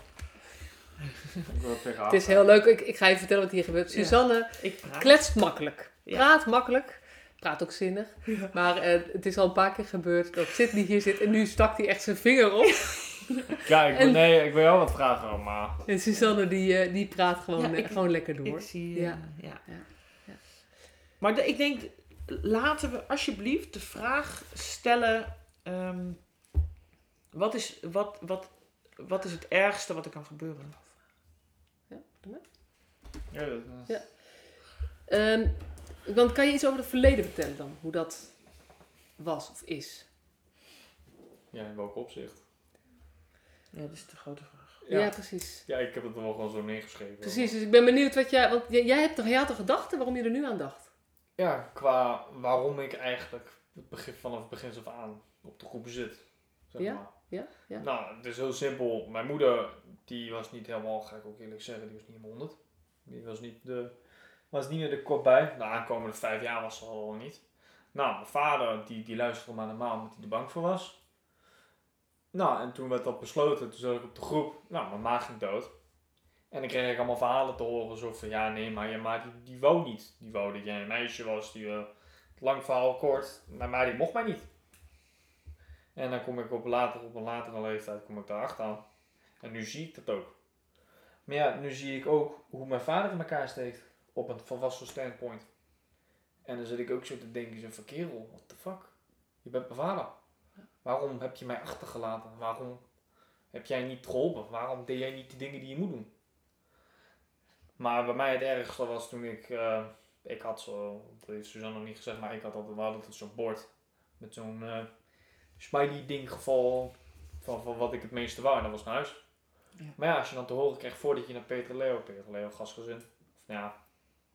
het is heel leuk. Ik, ik ga je vertellen wat hier gebeurt. Ja. Suzanne Ik praat. kletst makkelijk. Ja. Praat makkelijk. Praat ook zinnig. Ja. Maar eh, het is al een paar keer gebeurd dat Sidney hier zit en nu stak hij echt zijn vinger op. Ja, ik wil, En- nee, ik wil jou wat vragen, maar... En Suzanne die, eh, die praat gewoon, Ja, eh, ik- gewoon lekker door. Ik zie, eh, Ja. ja. Ja. Ja. Maar de- ik denk, laten we alsjeblieft de vraag stellen: ehm, wat, is, wat, wat, wat is het ergste wat er kan gebeuren? Ja, doe maar. Ja, dat, Ja. Ehm, dan kan je iets over het verleden vertellen dan, hoe dat was of is. ja, in welk opzicht? Ja, dat is de grote vraag. Ja, Ja, precies. ja ik heb het er wel gewoon zo neergeschreven. Precies, dus ik ben benieuwd wat jij, want jij, jij hebt toch, jij had een gedachte waarom je er nu aan dacht? Ja, qua waarom ik eigenlijk het begin, vanaf het begin af aan op de groep zit. Zeg Ja? maar. Ja? ja. Nou, het is heel simpel. Mijn moeder, die was niet helemaal, ga ik ook eerlijk zeggen, die was niet helemaal 100. Die was niet, de, was niet meer de kop bij. De aankomende vijf jaar was ze al niet. Nou, mijn vader, die, die luisterde maar normaal omdat hij er bang voor was. Nou, en toen werd dat besloten, toen zat ik op de groep. Nou, mijn ma ging dood. En dan kreeg ik allemaal verhalen te horen, zo van, ja nee, maar je ma die, die wou niet. Die wou dat jij een meisje was, die, eh, lang verhaal kort, maar, maar die mocht mij niet. En dan kom ik op, later, op een latere leeftijd kom ik daarachter aan. En nu zie ik dat ook. Maar ja, nu zie ik ook hoe mijn vader in elkaar steekt. Op een volwassen standpoint. En dan zit ik ook zo te denken, zo van kerel, what the fuck? Je bent mijn vader. Waarom heb je mij achtergelaten? Waarom heb jij niet geholpen? Waarom deed jij niet de dingen die je moet doen? Maar bij mij het ergste was toen ik, eh, ik had zo, dat heeft Suzanne nog niet gezegd, maar ik had altijd, we hadden zo'n bord met zo'n eh smiley ding geval van, van wat ik het meeste wou en dat was naar huis. Ja. Maar ja, als je dan te horen krijgt voordat je naar Peter Leo, Peter Leo gastgezin, of nou ja,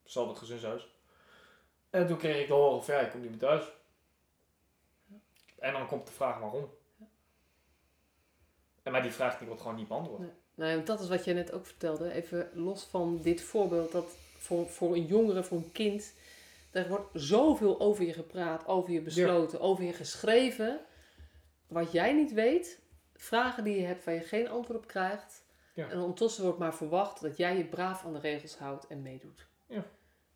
hetzelfde gezinshuis. En toen kreeg ik te horen van ja, ik kom niet meer thuis. En dan komt de vraag waarom. En maar die vraag die wordt gewoon niet beantwoord. Nee. Nou, dat is wat jij net ook vertelde. Even los van dit voorbeeld. Dat voor, voor een jongere, voor een kind. Er wordt zoveel over je gepraat, over je besloten, over je geschreven. Wat jij niet weet. Vragen die je hebt waar je geen antwoord op krijgt. Ja. En ondertussen wordt maar verwacht dat jij je braaf aan de regels houdt en meedoet. Ja.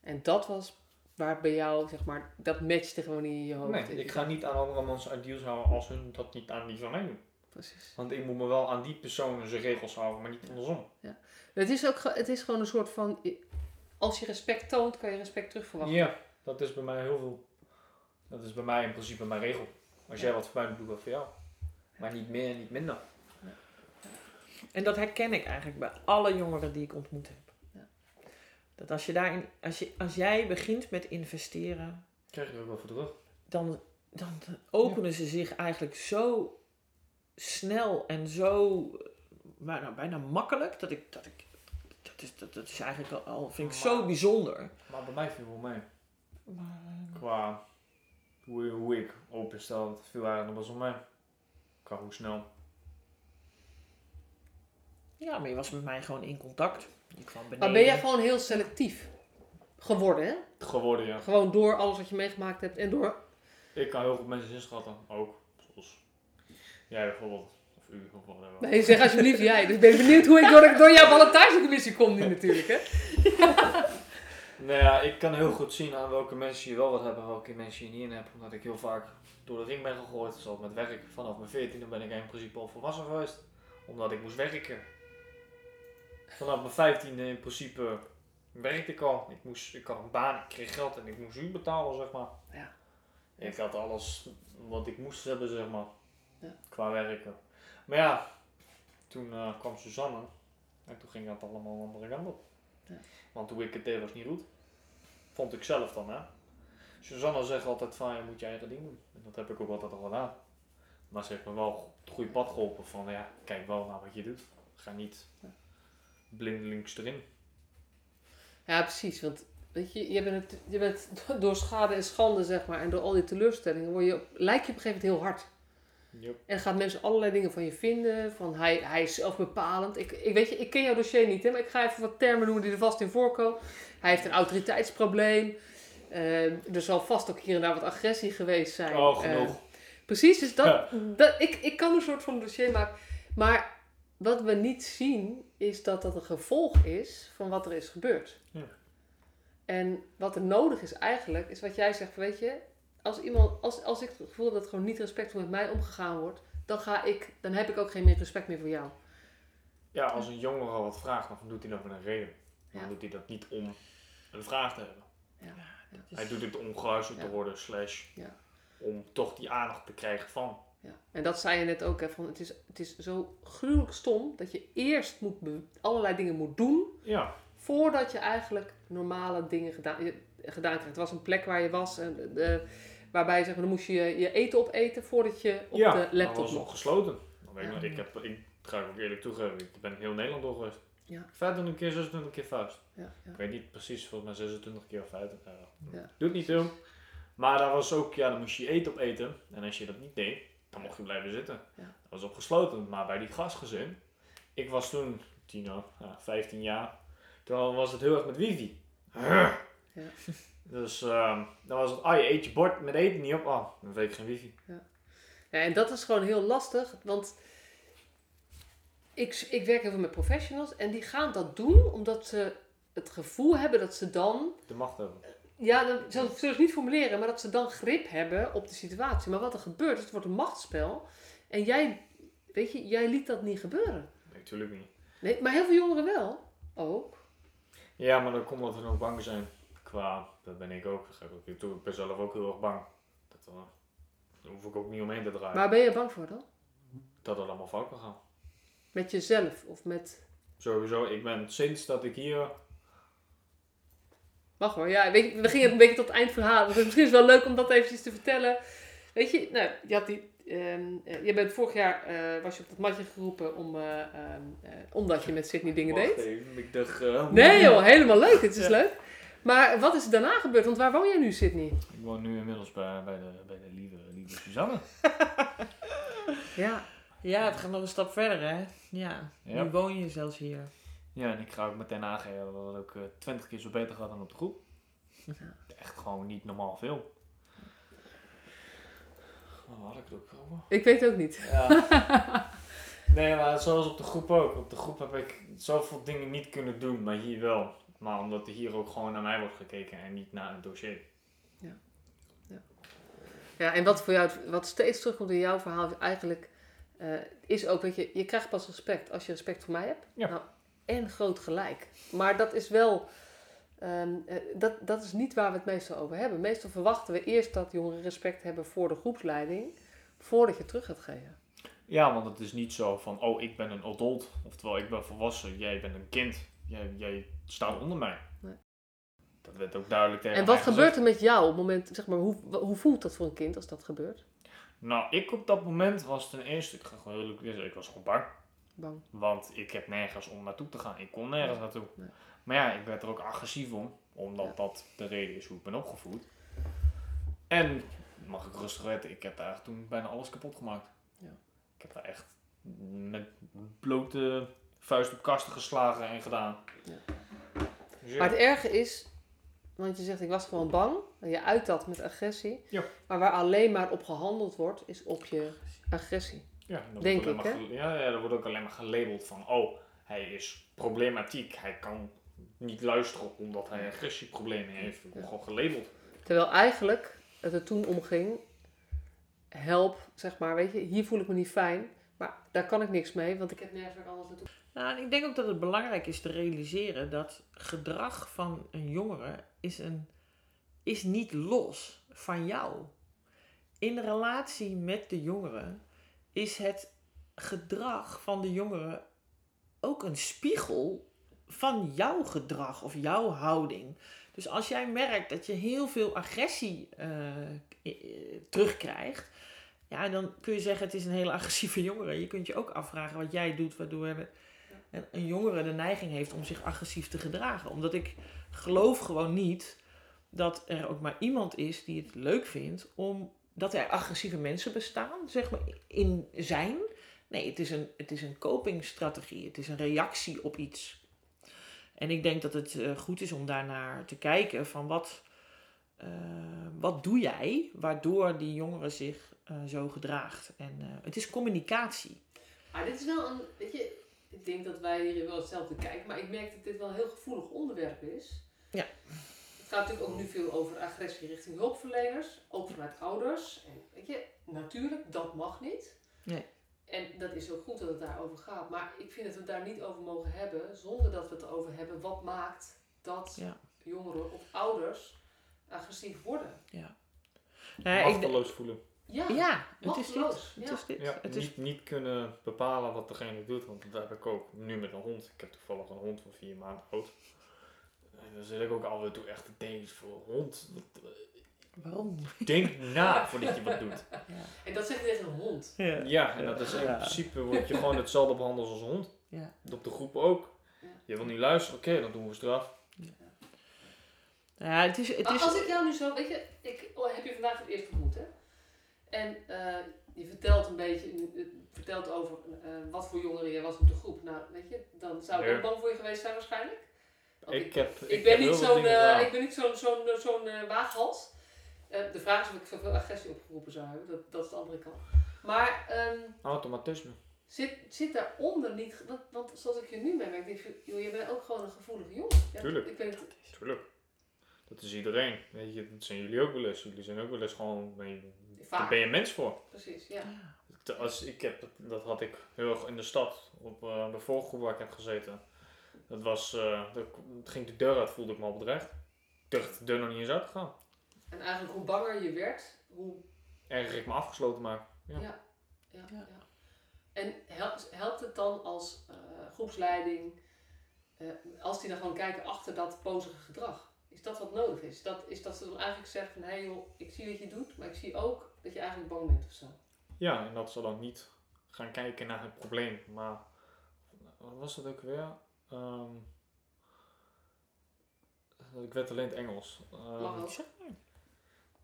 En dat was waar bij jou, zeg maar, dat matchte gewoon niet in je hoofd. Nee, ik ga niet aan andere mensen ideals houden als hun dat niet aan die van mij doen. Precies. Want ik moet me wel aan die personen zijn regels houden, maar niet andersom. Het is, ook, het is gewoon een soort van... Als je respect toont, kan je respect terug verwachten. Ja, dat is bij mij heel veel. Dat is bij mij in principe mijn regel. Als jij wat voor mij doet, doe ik wat voor jou. Maar niet meer en niet minder. En dat herken ik eigenlijk bij alle jongeren die ik ontmoet heb. Dat als, je daarin, als, je, als jij begint met investeren, Krijg je er ook wel voor terug. dan, dan openen ze zich eigenlijk zo snel en zo eh, bijna, bijna makkelijk dat ik. Dat ik dat is, dat, dat is eigenlijk al- vind ik zo bijzonder. Maar bij mij viel wel mee. Maar, eh, Qua hoe, hoe ik openstel, dat viel eigenlijk nog wel zo mee. Qua hoe snel. ja, maar je was met mij gewoon in contact. Je kwam beneden. Maar ben jij gewoon heel selectief geworden, hè? Geworden, ja. Gewoon door alles wat je meegemaakt hebt en door... Ik kan heel goed mensen inschatten. Ook. Zoals jij bijvoorbeeld. Of u of whatever. Nee, zeg alsjeblieft jij. Dus ik ben benieuwd hoe ik door, door jouw Valentijnscommissie kom nu natuurlijk, hè? Nou ja, ik kan heel goed zien aan welke mensen je wel wat hebben en welke mensen je niet in hebt. Omdat ik heel vaak door de ring ben gegooid. Zoals met werk. Vanaf mijn 14e ben ik in principe al volwassen geweest. Omdat ik moest werken. Vanaf mijn 15e in principe werkte ik al. Ik, moest, ik had een baan, ik kreeg geld en ik moest u betalen, zeg maar. Ja. Ik had alles wat ik moest hebben, zeg maar. Ja. Qua werken. Maar ja, toen eh, kwam Suzanne. En toen ging dat allemaal een andere kant op. Ja. Want hoe ik het deed was niet goed. Vond ik zelf dan, hè. Suzanne zegt altijd van, je moet je eigen ding doen. En dat heb ik ook altijd al gedaan. Maar ze heeft me wel het goede pad geholpen van, ja, kijk wel naar wat je doet. Ga niet blindelings erin. Ja, precies. Want weet je, je bent, het- je bent door schade en schande, zeg maar, en door al die teleurstellingen, word je, op- lijk je op een gegeven moment heel hard. Yep. En gaan mensen allerlei dingen van je vinden. Van hij, hij is zelfbepalend. Ik, ik, weet je, ik ken jouw dossier niet, hè, maar ik ga even wat termen noemen die er vast in voorkomen. Hij heeft een autoriteitsprobleem. Eh, er zal vast ook hier en daar wat agressie geweest zijn. Oh, Eh, genoeg. precies, dus dat, Ja. dat, ik, ik kan een soort van dossier maken. Maar wat we niet zien, is dat dat een gevolg is van wat er is gebeurd. Ja. En wat er nodig is eigenlijk, is wat jij zegt, weet je, als, iemand, als, als ik het gevoel heb dat gewoon niet respectvol met mij omgegaan wordt, dan, ga ik, dan heb ik ook geen meer respect meer voor jou. Ja, als een jongere wat vraagt, dan doet hij dat met een reden. Dan Ja. doet hij dat niet om een vraag te hebben. Dat is- Hij doet het om geluisterd te Ja. worden, slash Ja. om toch die aandacht te krijgen van. Ja. En dat zei je net ook, hè, van het, is, het is zo gruwelijk stom dat je eerst moet allerlei dingen moet doen Ja, voordat je eigenlijk normale dingen gedaan, je- gedaan krijgt. Het was een plek waar je was, en de, de- waarbij je zeg maar, dan moest je je eten opeten voordat je op ja de dat laptop was nog gesloten. Dan ik, Ja. heb, ik ga ook eerlijk toegeven, ik ben heel Nederland door geweest. Ja. 25 keer, 26 keer vuist. Ja, ja. Ik weet niet precies, volgens mij 26 keer of 25. Uh, Ja. Doet niet toe. Maar daar was ook, ja, dan moest je je eten opeten. En als je dat niet deed, dan mocht je blijven zitten. Ja. Dat was opgesloten. Maar bij die gastgezin, ik was toen, tiener, ja, 15 jaar, toen was het heel erg met wifi. Ja. Dus ehm, dan was het, ah je eet je bord met eten niet op, ah, dan weet ik geen wifi. Ja, en dat is gewoon heel lastig, want ik, ik werk heel veel met professionals en die gaan dat doen omdat ze het gevoel hebben dat ze dan, De macht hebben. Ja, dan zal ik het niet formuleren, maar dat ze dan grip hebben op de situatie. Maar wat er gebeurt, is het wordt een machtsspel en jij, weet je, jij liet dat niet gebeuren. Nee, natuurlijk niet. Nee, maar heel veel jongeren wel, ook. Ja, maar dan komt dat we nog bang zijn. Qua, dat ben ik ook. Dat geef ik. Ik ben zelf ook heel erg bang. Dat, eh, daar hoef ik ook niet omheen te draaien. Waar ben je bang voor dan? Dat het allemaal fout kan gaan. Met jezelf of met... Sowieso, ik ben sinds dat ik hier... Wacht hoor, ja, weet je, we gingen een beetje tot het eind verhalen. Dus misschien is het wel leuk om dat eventjes te vertellen. Weet je, nou, je, had die, ehm, eh, je bent vorig jaar, eh, was je op dat matje geroepen om, eh, ehm, eh, omdat je met Sydney dingen deed. Wacht even, ik dacht... eh, Nee joh, helemaal leuk, het is Ja. leuk. Maar wat is er daarna gebeurd? Want waar woon jij nu, Sydney? Ik woon nu inmiddels bij, bij, de, bij de lieve, lieve Suzanne. Ja, Ja, het gaat nog een stap verder, hè? Ja, Ja. nu woon je zelfs hier. Ja, en ik ga ook meteen aangeven dat het ook eh, twintig keer zo beter gaat dan op de groep. Ja. Echt gewoon niet normaal veel. Waar had ik het ook over? ik weet het ook niet. Ja. nee, maar zoals op de groep ook. Op de groep heb ik zoveel dingen niet kunnen doen, maar hier wel. Maar omdat er hier ook gewoon naar mij wordt gekeken en niet naar het dossier. Ja, en wat voor jou, wat steeds terugkomt in jouw verhaal is eigenlijk, eh, is ook, weet je, je krijgt pas respect als je respect voor mij hebt. Ja. Nou, en groot gelijk. Maar dat is wel, ehm, eh, dat, dat is niet waar we het meestal over hebben. Meestal verwachten we eerst dat jongeren respect hebben voor de groepsleiding, voordat je terug gaat geven. Ja, want het is niet zo van, oh, ik ben een adult. Oftewel, ik ben volwassen, jij bent een kind. Jij, jij staat onder mij. Nee. Dat werd ook duidelijk tegen En wat gebeurt er met jou op het moment, zeg maar, hoe, hoe voelt dat voor een kind als dat gebeurt? Nou, ik op dat moment was ten eerste, ik ga gewoon ik was gewoon bang. Bang. Want ik heb nergens om naartoe te gaan. Ik kon nergens naartoe. Nee. Maar ja, ik werd er ook agressief om. Omdat Ja. dat de reden is hoe ik ben opgevoed. En, mag ik rustig weten, ik heb daar toen bijna alles kapot gemaakt. Ja. Ik heb daar echt met blote vuist op kasten geslagen en gedaan. Ja. Dus ja. Maar het erge is, want je zegt ik was gewoon bang. En je uit dat met agressie. Ja. Maar waar alleen maar op gehandeld wordt, is op je agressie. Ja, dan Denk ik, gel- Ja, ja, er wordt ook alleen maar gelabeld van, oh, hij is problematiek. Hij kan niet luisteren omdat hij agressieproblemen heeft. Ik word Ja. gewoon gelabeld. Terwijl eigenlijk het er toen om ging, help, zeg maar, weet je, hier voel ik me niet fijn. Maar daar kan ik niks mee, want ik heb nergens anders naartoe. Nou, ik denk ook dat het belangrijk is te realiseren dat gedrag van een jongere is, een, is niet los van jou. In relatie met de jongere is het gedrag van de jongere ook een spiegel van jouw gedrag of jouw houding. Dus als jij merkt dat je heel veel agressie eh, terugkrijgt, ja, dan kun je zeggen het is een hele agressieve jongere. Je kunt je ook afvragen wat jij doet waardoor een jongere de neiging heeft om zich agressief te gedragen. Omdat ik geloof gewoon niet dat er ook maar iemand is die het leuk vindt om dat er agressieve mensen bestaan, zeg maar, in zijn. Nee, het is een, het is een copingstrategie. Het is een reactie op iets. En ik denk dat het eh, goed is om daarnaar te kijken van wat, eh, wat doe jij waardoor die jongere zich eh, zo gedraagt. En het is communicatie. Maar dit is wel een, weet je, ik denk dat wij hier wel hetzelfde kijken, maar ik merk dat dit wel een heel gevoelig onderwerp is. Ja. Het gaat natuurlijk ook nu veel over agressie richting hulpverleners, ook vanuit ouders. En weet je, natuurlijk, dat mag niet. Nee. En dat is ook goed dat het daarover gaat. Maar ik vind dat we het daar niet over mogen hebben, zonder dat we het erover hebben wat maakt dat Ja. jongeren of ouders agressief worden. Nou ja, ik, Machteloos voelen. Ja, ja, het is dit. Het ja. is dit. Ja, het is niet, niet kunnen bepalen wat degene doet, want dat heb ik ook nu met een hond. Ik heb toevallig een hond van vier maanden oud. En dan zit ik ook alweer toe echt te denken voor een hond. wat- Waarom? Denk na voordat je wat doet. Ja. En dat zeg je tegen een hond. Ja. Ja, en dat is in Ja. principe word je gewoon hetzelfde behandeld als een hond. Ja. Op de groep ook. Ja. Je wil niet luisteren, oké, dan doen we straf. Ja, het is, het Maar is, als ik jou nu zo, weet je, ik oh, heb je vandaag voor het eerst ontmoet, hè? En eh, je vertelt een beetje, je vertelt over eh, wat voor jongeren je was op de groep. Nou, weet je, dan zou ik ook bang voor je geweest zijn waarschijnlijk. Ik, heb, ik, ben niet zo'n eh, ik ben niet zo'n zo'n zo'n eh, waaghals. Eh, de vraag is of ik zoveel agressie opgeroepen zou hebben. Dat, dat is de andere kant. Maar ehm, Automatisme. zit, zit daaronder niet... Want, want zoals ik je nu denk ik, joh, je bent ook gewoon een gevoelige jongen. Ja, Tuurlijk. Ik weet, Tuurlijk. Dat is iedereen. Weet je, dat zijn jullie ook wel eens. Jullie zijn ook wel eens gewoon... Daar ben je mens voor. Precies, ja. Als, ik heb, dat had ik heel erg in de stad, op eh, de volggroep waar ik heb gezeten. Dat was, eh, dat ging de deur uit, voelde ik me al bedreigd. Ik durfde de deur nog niet eens uit te gaan. En eigenlijk hoe banger je werd, hoe Erger ik me afgesloten maak. Ja. Ja, ja. En helpt, helpt het dan als eh, groepsleiding, eh, als die dan gewoon kijken achter dat pozige gedrag? Is dat wat nodig is? Dat, is dat ze dan eigenlijk zeggen van, hé hey joh, ik zie wat je doet, maar ik zie ook dat je eigenlijk bang bent of zo. Ja, en dat ze dan niet gaan kijken naar het probleem. Maar, wat was dat ook weer? Ehm, ik weet alleen het Engels. Maar.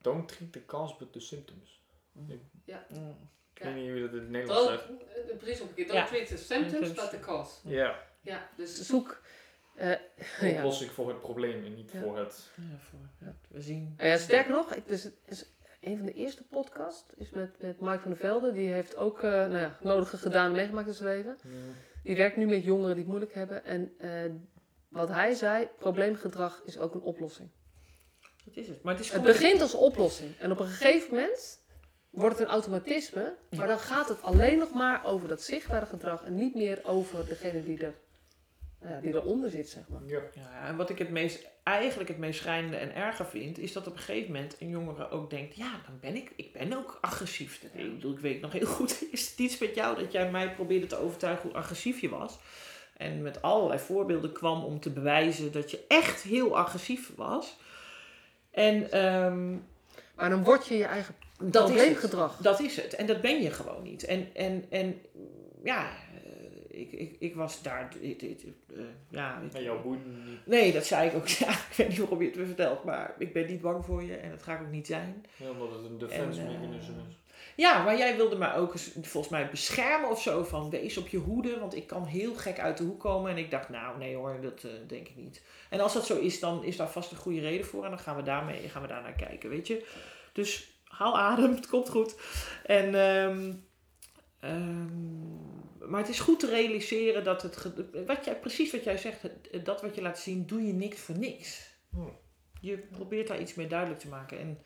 don't treat the cause but the symptoms. Mm. Ik Ja. Ik weet niet hoe je dat in het Nederlands Don't, zegt. eh, precies omgekeerd, don't Ja. treat the symptoms Symptoms. but the cause. Ja, Ja, dus zoek... eh, ja. oplossing voor het probleem en niet Ja. voor het... Ja, voor, we zien. Ja, sterker nog, ik, dus het is een van de eerste podcasts is met, met Mike van der Velde. Die heeft ook eh nou ja, het nodige gedaan meegemaakt in zijn leven. Die werkt nu met jongeren die het moeilijk hebben. En eh, wat hij zei, probleemgedrag is ook een oplossing. Dat is het. Maar het is Het begint als oplossing. En op een gegeven moment wordt het een automatisme. Maar dan gaat het alleen nog maar over dat zichtbare gedrag. En niet meer over degene die, er, ja, die eronder zit, zeg maar. Ja. Ja, en wat ik het meest, eigenlijk het meest schrijnende en erger vind, is dat op een gegeven moment een jongere ook denkt, ja, dan ben ik, ik ben ook agressief. Ik, bedoel, ik weet nog heel goed, is het iets met jou dat jij mij probeerde te overtuigen hoe agressief je was. En met allerlei voorbeelden kwam om te bewijzen dat je echt heel agressief was. En ehm, Maar dan word je je eigen dat is het. probleemgedrag. Dat is het. En dat ben je gewoon niet. En, en, en ja, ik, ik, ik was daar. dit- dit- eh, ja, ik- En jouw boeit niet. Nee, dat zei ik ook. Ja, ik weet niet waarom je het me vertelt, maar ik ben niet bang voor je en dat ga ik ook niet zijn. Ja, omdat het een defense En, eh, mechanism is. Ja, maar jij wilde mij ook eens, volgens mij beschermen of zo van wees op je hoede, want ik kan heel gek uit de hoek komen. En ik dacht, nou nee hoor, dat eh, denk ik niet. En als dat zo is, dan is daar vast een goede reden voor en dan gaan we daarmee, gaan we daar naar kijken, weet je. Dus haal adem, het komt goed. En, ehm, maar het is goed te realiseren dat het, wat jij, precies wat jij zegt, het- dat wat je laat zien, doe je niks voor niks. Hmm. Je probeert daar iets mee duidelijk te maken. En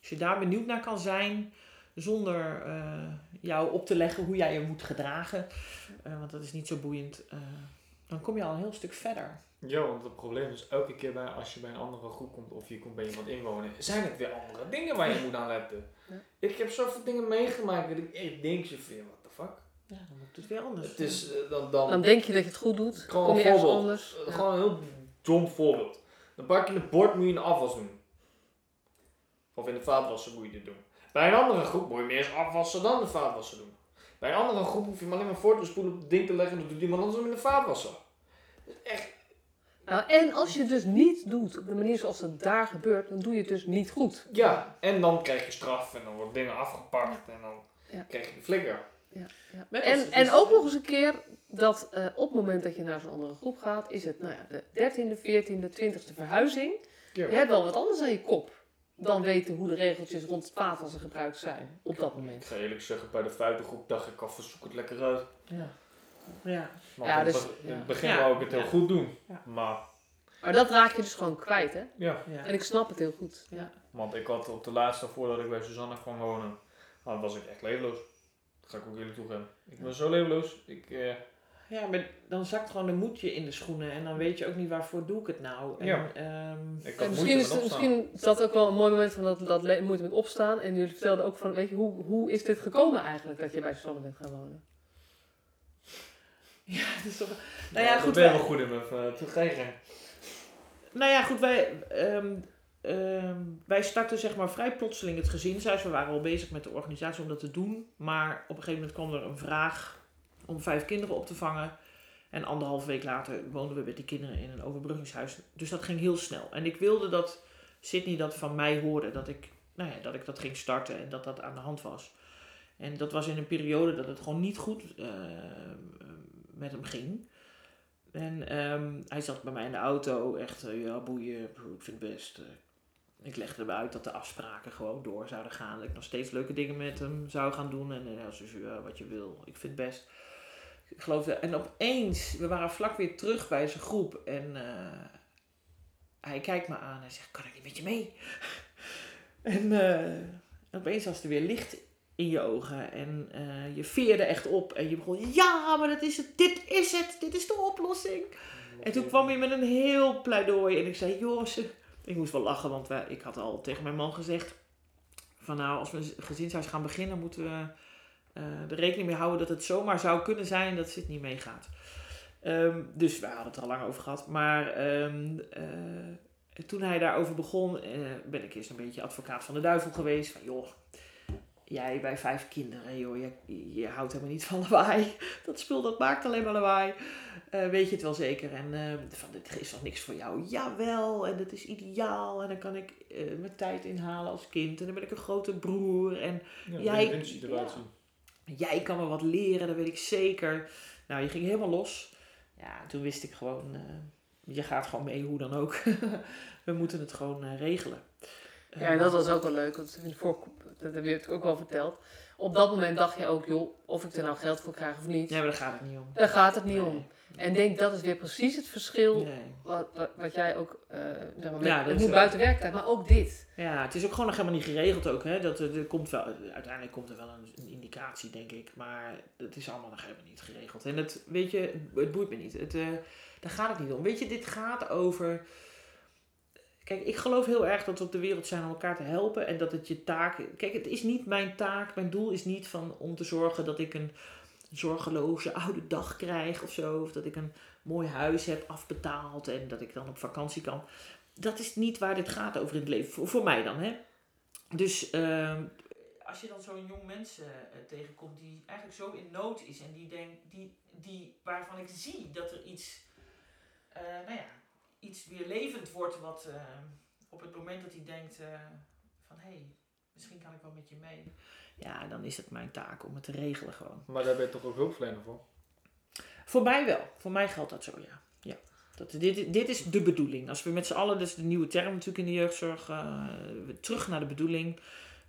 als je daar benieuwd naar kan zijn, zonder eh, jou op te leggen hoe jij je moet gedragen, eh, want dat is niet zo boeiend, eh, dan kom je al een heel stuk verder. Ja, want het probleem is elke keer bij, als je bij een andere groep komt of je komt bij iemand inwonen, zijn het weer andere dingen waar je moet aan letten. Ja. Ik heb zoveel dingen meegemaakt dat ik echt denk, zo van, what the fuck? Ja, dan moet het weer anders. Het is eh, dan, dan, Dan denk je dat je het goed doet. gewoon kom je ergens voorbeeld. anders. Eh, Ja. Gewoon een heel dom voorbeeld. Dan pak je een bord, moet je een afwas doen. Of in de vaatwasser moet je dit doen. Bij een andere groep moet je meer eens afwassen dan de vaatwasser doen. Bij een andere groep hoef je hem alleen maar voor te spoelen op het ding te leggen en dat doet iemand anders hem in de vaatwasser. Echt. Nou, en als je het dus niet doet op de manier zoals het daar gebeurt, dan doe je het dus niet goed. Ja, en dan krijg je straf en dan worden dingen afgepakt en dan Ja. krijg je de flikker. Ja, En, en ook nog eens een keer dat eh, op het moment dat je naar zo'n andere groep gaat, is het nou ja, de 13e, 14e, 20e verhuizing. Je hebt wel wat anders aan je kop dan weten hoe de regeltjes rond het vaatwassen gebruikt zijn op dat Ik moment. ga eerlijk zeggen, bij de vijfde groep dacht ik af, zoek het lekker uit. Ja. Ja. Want Ja, in, het dus- in het begin Ja. wou ik het heel Ja. goed doen. Ja. Maar, Maar dat raak je dus gewoon kwijt, hè? ja. Ja. En ik snap het heel goed. Ja. Want ik had op de laatste, voordat ik bij Suzanne kwam wonen, was ik echt levenloos. Dat ga ik ook eerlijk toegeven. Ik ben zo levenloos. Ik, eh, Ja, maar dan zakt gewoon een moedje in de schoenen en dan weet je ook niet waarvoor doe ik het nou. En, Ja. ehm, ik had En misschien is, misschien is dat ook wel een mooi moment van dat, dat moeite met opstaan. En jullie vertelden ook van, weet je, hoe, hoe is dit gekomen eigenlijk dat je bij Suzanne bent gaan wonen? ja, het is toch... Nou ja, Ik goed, ben wij, wel goed in mijn uh, toegeven. nou ja, goed, wij, ehm, ehm, wij startten zeg maar vrij plotseling het gezinshuis. We waren al bezig met de organisatie om dat te doen. Maar op een gegeven moment kwam er een vraag om vijf kinderen op te vangen. En anderhalf week later woonden we met die kinderen in een overbruggingshuis. Dus dat ging heel snel. En ik wilde dat Sydney dat van mij hoorde. Dat ik, nou ja, dat ik dat ging starten en dat dat aan de hand was. En dat was in een periode dat het gewoon niet goed eh, met hem ging. En ehm, hij zat bij mij in de auto, echt, eh, ja boeien, ik vind het best. eh. Ik legde hem uit dat de afspraken gewoon door zouden gaan. Dat ik nog steeds leuke dingen met hem zou gaan doen. En hij was dus, ja, wat je wil, ik vind het best. Ik geloofde, en opeens, we waren vlak weer terug bij zijn groep. En eh, hij kijkt me aan en zegt, kan ik niet met je mee? en eh, opeens was er weer licht in je ogen. En eh, je veerde echt op. En je begon, ja, maar dat is het, dit is het, dit is de oplossing. En toen kwam hij met een heel pleidooi. En ik zei, jongens, ik moest wel lachen, want wij, ik had al tegen mijn man gezegd: van nou, als we een gezinshuis gaan beginnen, moeten we eh, er rekening mee houden dat het zomaar zou kunnen zijn dat het niet meegaat. Ehm, dus we hadden het al lang over gehad. Maar ehm, eh, toen hij daarover begon, eh, ben ik eerst een beetje advocaat van de duivel geweest. Van joh, jij bij vijf kinderen, joh, je, je houdt helemaal niet van lawaai. Dat spul dat maakt alleen maar lawaai. Eh, weet je het wel zeker? En eh, van dit is toch niks voor jou? Jawel, en dat is ideaal. En dan kan ik eh, mijn tijd inhalen als kind. En dan ben ik een grote broer. En Ja, Jij- jij kan me wat leren, dat weet ik zeker. Nou, je ging helemaal los. Ja, toen wist ik gewoon, eh, je gaat gewoon mee hoe dan ook. We moeten het gewoon regelen. Ja, en dat was ook wel leuk, want in de dat heb je het ook wel verteld. Op dat moment dacht je ook, joh, of ik er nou geld voor krijg of niet. Nee, maar daar gaat het niet om. Daar gaat het niet Nee. om. En denk dat is weer precies het verschil Nee. wat, wat, wat jij ook, eh zeg maar, met- Ja, het moet buiten werktijd, maar ook dit. Ja, het is ook gewoon nog helemaal niet geregeld ook. Hè? Dat, er, er komt wel, uiteindelijk komt er wel een, een indicatie, denk ik. Maar het is allemaal nog helemaal niet geregeld. En het, weet je, het boeit me niet. Het, eh, daar gaat het niet om. Weet je, dit gaat over... Kijk, ik geloof heel erg dat we op de wereld zijn om elkaar te helpen. En dat het je taak... Kijk, het is niet mijn taak. Mijn doel is niet van, om te zorgen dat ik een zorgeloze oude dag krijg of zo. Of dat ik een mooi huis heb afbetaald en dat ik dan op vakantie kan. Dat is niet waar dit gaat over in het leven. Voor, mij dan, hè. Dus ehm, als je dan zo'n jong mens eh, eh, tegenkomt die eigenlijk zo in nood is en die denkt, die, die, waarvan ik zie dat er iets, eh, nou ja, iets weer levend wordt wat eh, op het moment dat hij denkt eh, van hé, hey, misschien kan ik wel met je mee. Ja, dan is het mijn taak om het te regelen gewoon. Maar daar ben je toch ook hulpverlener voor? Voor mij wel. Voor mij geldt dat zo, ja. ja. Dat, dit, dit is de bedoeling. Als we met z'n allen, dat is de nieuwe term natuurlijk in de jeugdzorg, eh, we- terug naar de bedoeling.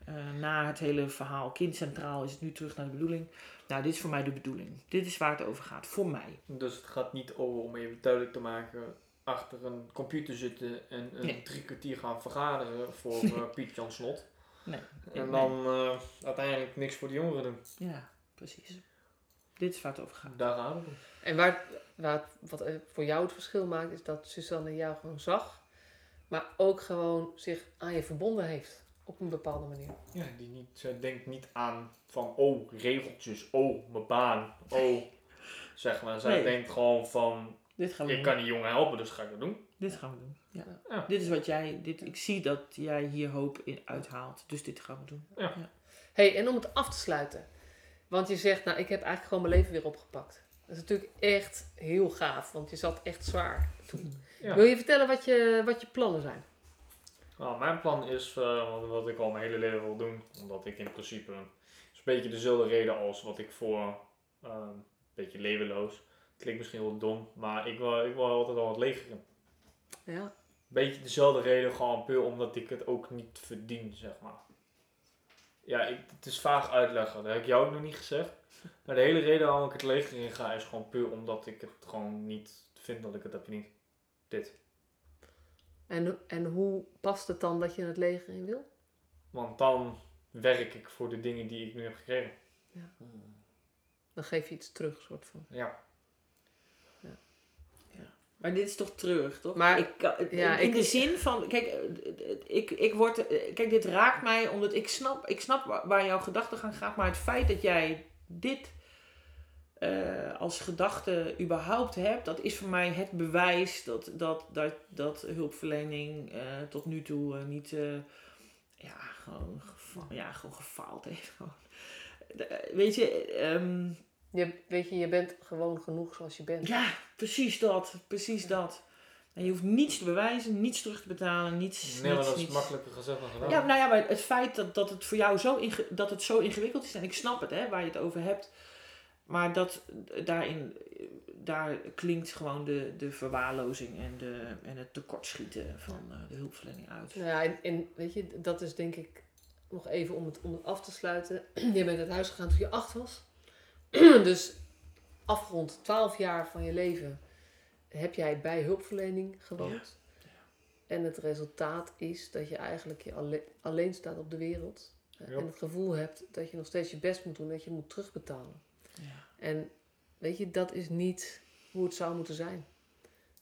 Eh, na het hele verhaal kind centraal is het nu terug naar de bedoeling. Nou, dit is voor mij de bedoeling. Dit is waar het over gaat. Voor mij. Dus het gaat niet over om even duidelijk te maken achter een computer zitten en een Nee. drie kwartier gaan vergaderen voor eh, Piet Jan Slot. Nee. En dan eh, uiteindelijk niks voor de jongeren doen. Ja, precies. Dit is waar het over gaat. Daar gaat het om. En waar, wat eh, voor jou het verschil maakt, is dat Suzanne jou gewoon zag, maar ook gewoon zich aan je verbonden heeft. Op een bepaalde manier. Ja, die niet, zij denkt niet aan van, oh, regeltjes, oh, mijn baan, oh. Zeg maar, zij Nee. denkt gewoon van, Dit gaan we ik doen. kan die jongen helpen, dus ga ik dat doen. Dit gaan we doen. Ja. Ja. Dit is wat jij, dit, ik zie dat jij hier hoop in uithaalt. Dus dit gaan we doen. hey, en om het af te sluiten. Want je zegt, nou, ik heb eigenlijk gewoon mijn leven weer opgepakt. Dat is natuurlijk echt heel gaaf, want je zat echt zwaar toen. Ja. Wil je vertellen wat je, wat je plannen zijn? Nou, mijn plan is eh, wat- ik al mijn hele leven wil doen. Omdat ik in principe, is een beetje dezelfde reden als wat ik voor, eh, een beetje levenloos. Klinkt misschien wel dom, maar ik wil, ik wil altijd al wat leger in. Ja. Beetje dezelfde reden, gewoon puur omdat ik het ook niet verdien, zeg maar. Ja, ik, het is vaag uitleggen, dat heb ik jou ook nog niet gezegd. Maar de hele reden waarom ik het leger in ga is gewoon puur omdat ik het gewoon niet vind dat ik het heb verdiend. Dit. En, en hoe past het dan dat je het leger in wil? Want dan werk ik voor de dingen die ik nu heb gekregen. Dan geef je iets terug, soort van. Ja. Maar dit is toch treurig, toch? Maar- ik, ja, in ik- de zin van, kijk, eh, ik, ik word, eh, kijk, dit raakt mij omdat ik snap, ik snap waar- jouw gedachtegang gaat, maar het feit dat jij dit eh, als gedachte überhaupt hebt, dat is voor mij het bewijs dat, dat, dat, dat hulpverlening tot nu toe niet, ja, gewoon, ja, gewoon gefaald heeft. Weet je, ehm, Je, weet je, je bent gewoon genoeg zoals je bent. ja, precies dat. Precies dat. En je hoeft niets te bewijzen, niets terug te betalen, niets. Nee, maar niets, dat is niets. makkelijker gezegd dan gedaan. Ja, nou ja, maar het feit dat, dat het voor jou zo, inge- dat het zo ingewikkeld is, en ik snap het, hè, waar je het over hebt, maar dat daarin, daar klinkt gewoon de, de verwaarlozing en, de, en het tekortschieten van eh, de hulpverlening uit. Nou ja, en, en weet je, dat is denk ik nog even om het, om het af te sluiten. Je bent uit huis gegaan toen je acht was. dus afgerond 12 jaar van je leven heb jij bij hulpverlening gewoond. En het resultaat is dat je eigenlijk je alle- alleen staat op de wereld. Eh, Ja. En het gevoel hebt dat je nog steeds je best moet doen, dat je moet terugbetalen. Ja. En weet je, dat is niet hoe het zou moeten zijn.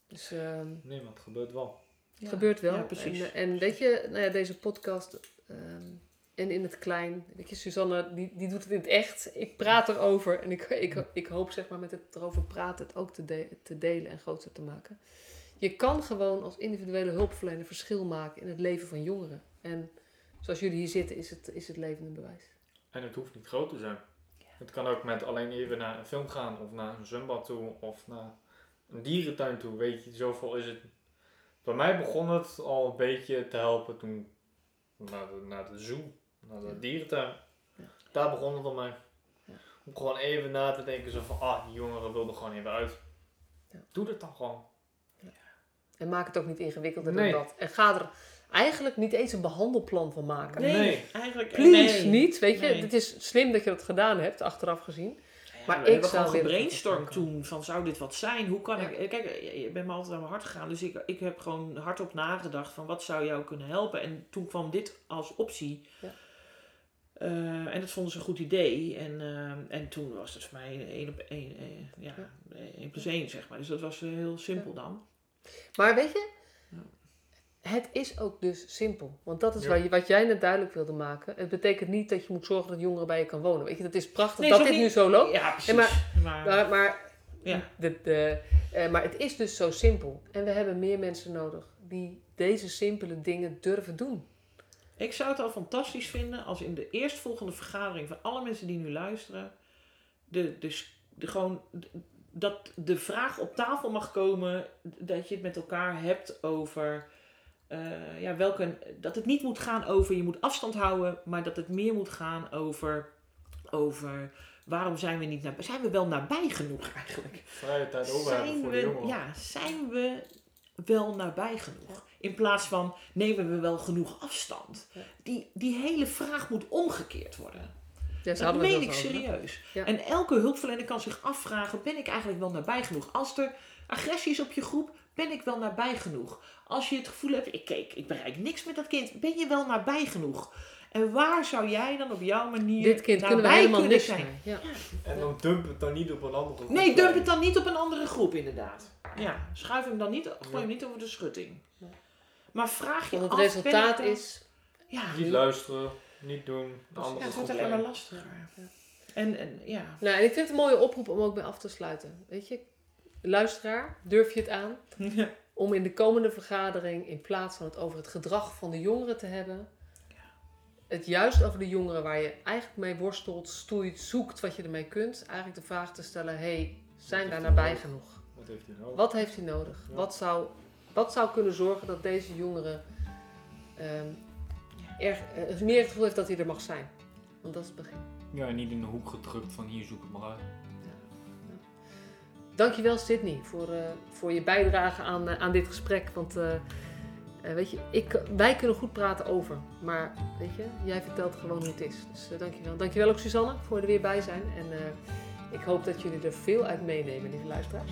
Dus ehm, Nee, maar het gebeurt wel. het gebeurt wel. Ja, precies. En, en weet je, nou ja, deze podcast ehm, en in het klein. Weet je, Suzanne, die, die doet het in het echt. Ik praat erover en ik, ik, ik hoop zeg maar met het erover praten het ook te, de- te delen en groter te maken. Je kan gewoon als individuele hulpverlener verschil maken in het leven van jongeren. En zoals jullie hier zitten, is het, is het levende bewijs. En het hoeft niet groot te zijn. Het kan ook met alleen even naar een film gaan, of naar een zwembad toe, of naar een dierentuin toe. Weet je, zoveel is het. Bij mij begon het al een beetje te helpen toen naar de, naar de zoo, naar de dierentuin. Ja. Daar begon het al mee. Ja. Om gewoon even na te denken, zo van, ah, die jongeren wilden gewoon even uit. Ja. Doe dat dan gewoon. En maak het ook niet ingewikkelder Nee. dan dat. En ga er eigenlijk niet eens een behandelplan van maken. Nee, Nee. eigenlijk Please, nee. niet. Weet je, Nee. het is slim dat je dat gedaan hebt, achteraf gezien. Ja, Maar we ik hebben gewoon gebrainstormd toen van zou dit wat zijn? Hoe kan Ja. ik... Kijk, je bent me altijd aan mijn hart gegaan. Dus ik, ik heb gewoon hardop nagedacht van wat zou jou kunnen helpen. En toen kwam dit als optie. Ja. Eh, en dat vonden ze een goed idee. En, eh, en toen was het voor mij één op één, eh, ja, Ja. één plus één, zeg maar. Dus dat was heel simpel dan. Maar weet je, het is ook dus simpel. Want dat is Ja. waar je, wat jij net duidelijk wilde maken. Het betekent niet dat je moet zorgen dat jongeren bij je kan wonen. Weet je, dat is prachtig Nee, dat dit niet- nu zo loopt. Ja, precies. maar- maar, Maar, maar, ja. de, de, maar het is dus zo simpel. En we hebben meer mensen nodig die deze simpele dingen durven doen. Ik zou het al fantastisch vinden als in de eerstvolgende vergadering van alle mensen die nu luisteren, de, de, gewoon, dat de vraag op tafel mag komen dat je het met elkaar hebt over. eh, ja, welke, dat het niet moet gaan over je moet afstand houden, maar dat het meer moet gaan over, over waarom zijn we niet nabij, zijn we wel nabij genoeg eigenlijk? Vrije tijd over voor de ja, zijn we wel nabij genoeg? In plaats van nemen we wel genoeg afstand? Die, die hele vraag moet omgekeerd worden. Ja, Dat meen ik serieus. Ja. En elke hulpverlener kan zich afvragen: ben ik eigenlijk wel nabij genoeg? Als er agressie is op je groep, ben ik wel nabij genoeg? Als je het gevoel hebt: ik, kijk, ik bereik niks met dat kind, ben je wel nabij genoeg? En waar zou jij dan op jouw manier Dit kind kunnen we nabij helemaal kunnen niks zijn? Ja. En dan dump het dan niet op een andere groep. Nee, dump het dan niet op een andere groep, inderdaad. Ja, schuif hem dan niet, gooi Ja. hem niet over de schutting. Maar vraag je Want af, het resultaat ik is... Ja, Niet luisteren, niet doen. Ja, het wordt alleen maar lastiger. En, en ja, Nou, en ik vind het een mooie oproep om ook bij af te sluiten. Weet je, luisteraar, durf je het aan? om in de komende vergadering, in plaats van het over het gedrag van de jongeren te hebben, het juist over de jongeren waar je eigenlijk mee worstelt, stoeit, zoekt wat je ermee kunt, eigenlijk de vraag te stellen: hey, zijn daar nabij genoeg? Wat heeft hij nodig? Wat heeft hij nodig? Ja. Wat, zou, wat zou kunnen zorgen dat deze jongere erg, eh, meer het gevoel heeft dat hij er mag zijn? Want dat is het begin. Ja, niet in de hoek gedrukt van hier zoek het maar uit. Dankjewel Sydney voor, eh, voor je bijdrage aan, eh, aan dit gesprek. Want weet je, ik, wij kunnen goed praten over. Maar weet je, jij vertelt gewoon hoe het is. Dus dankjewel. Dankjewel ook Suzanne voor er weer bij zijn. En ik hoop dat jullie er veel uit meenemen, lieve luisteraars.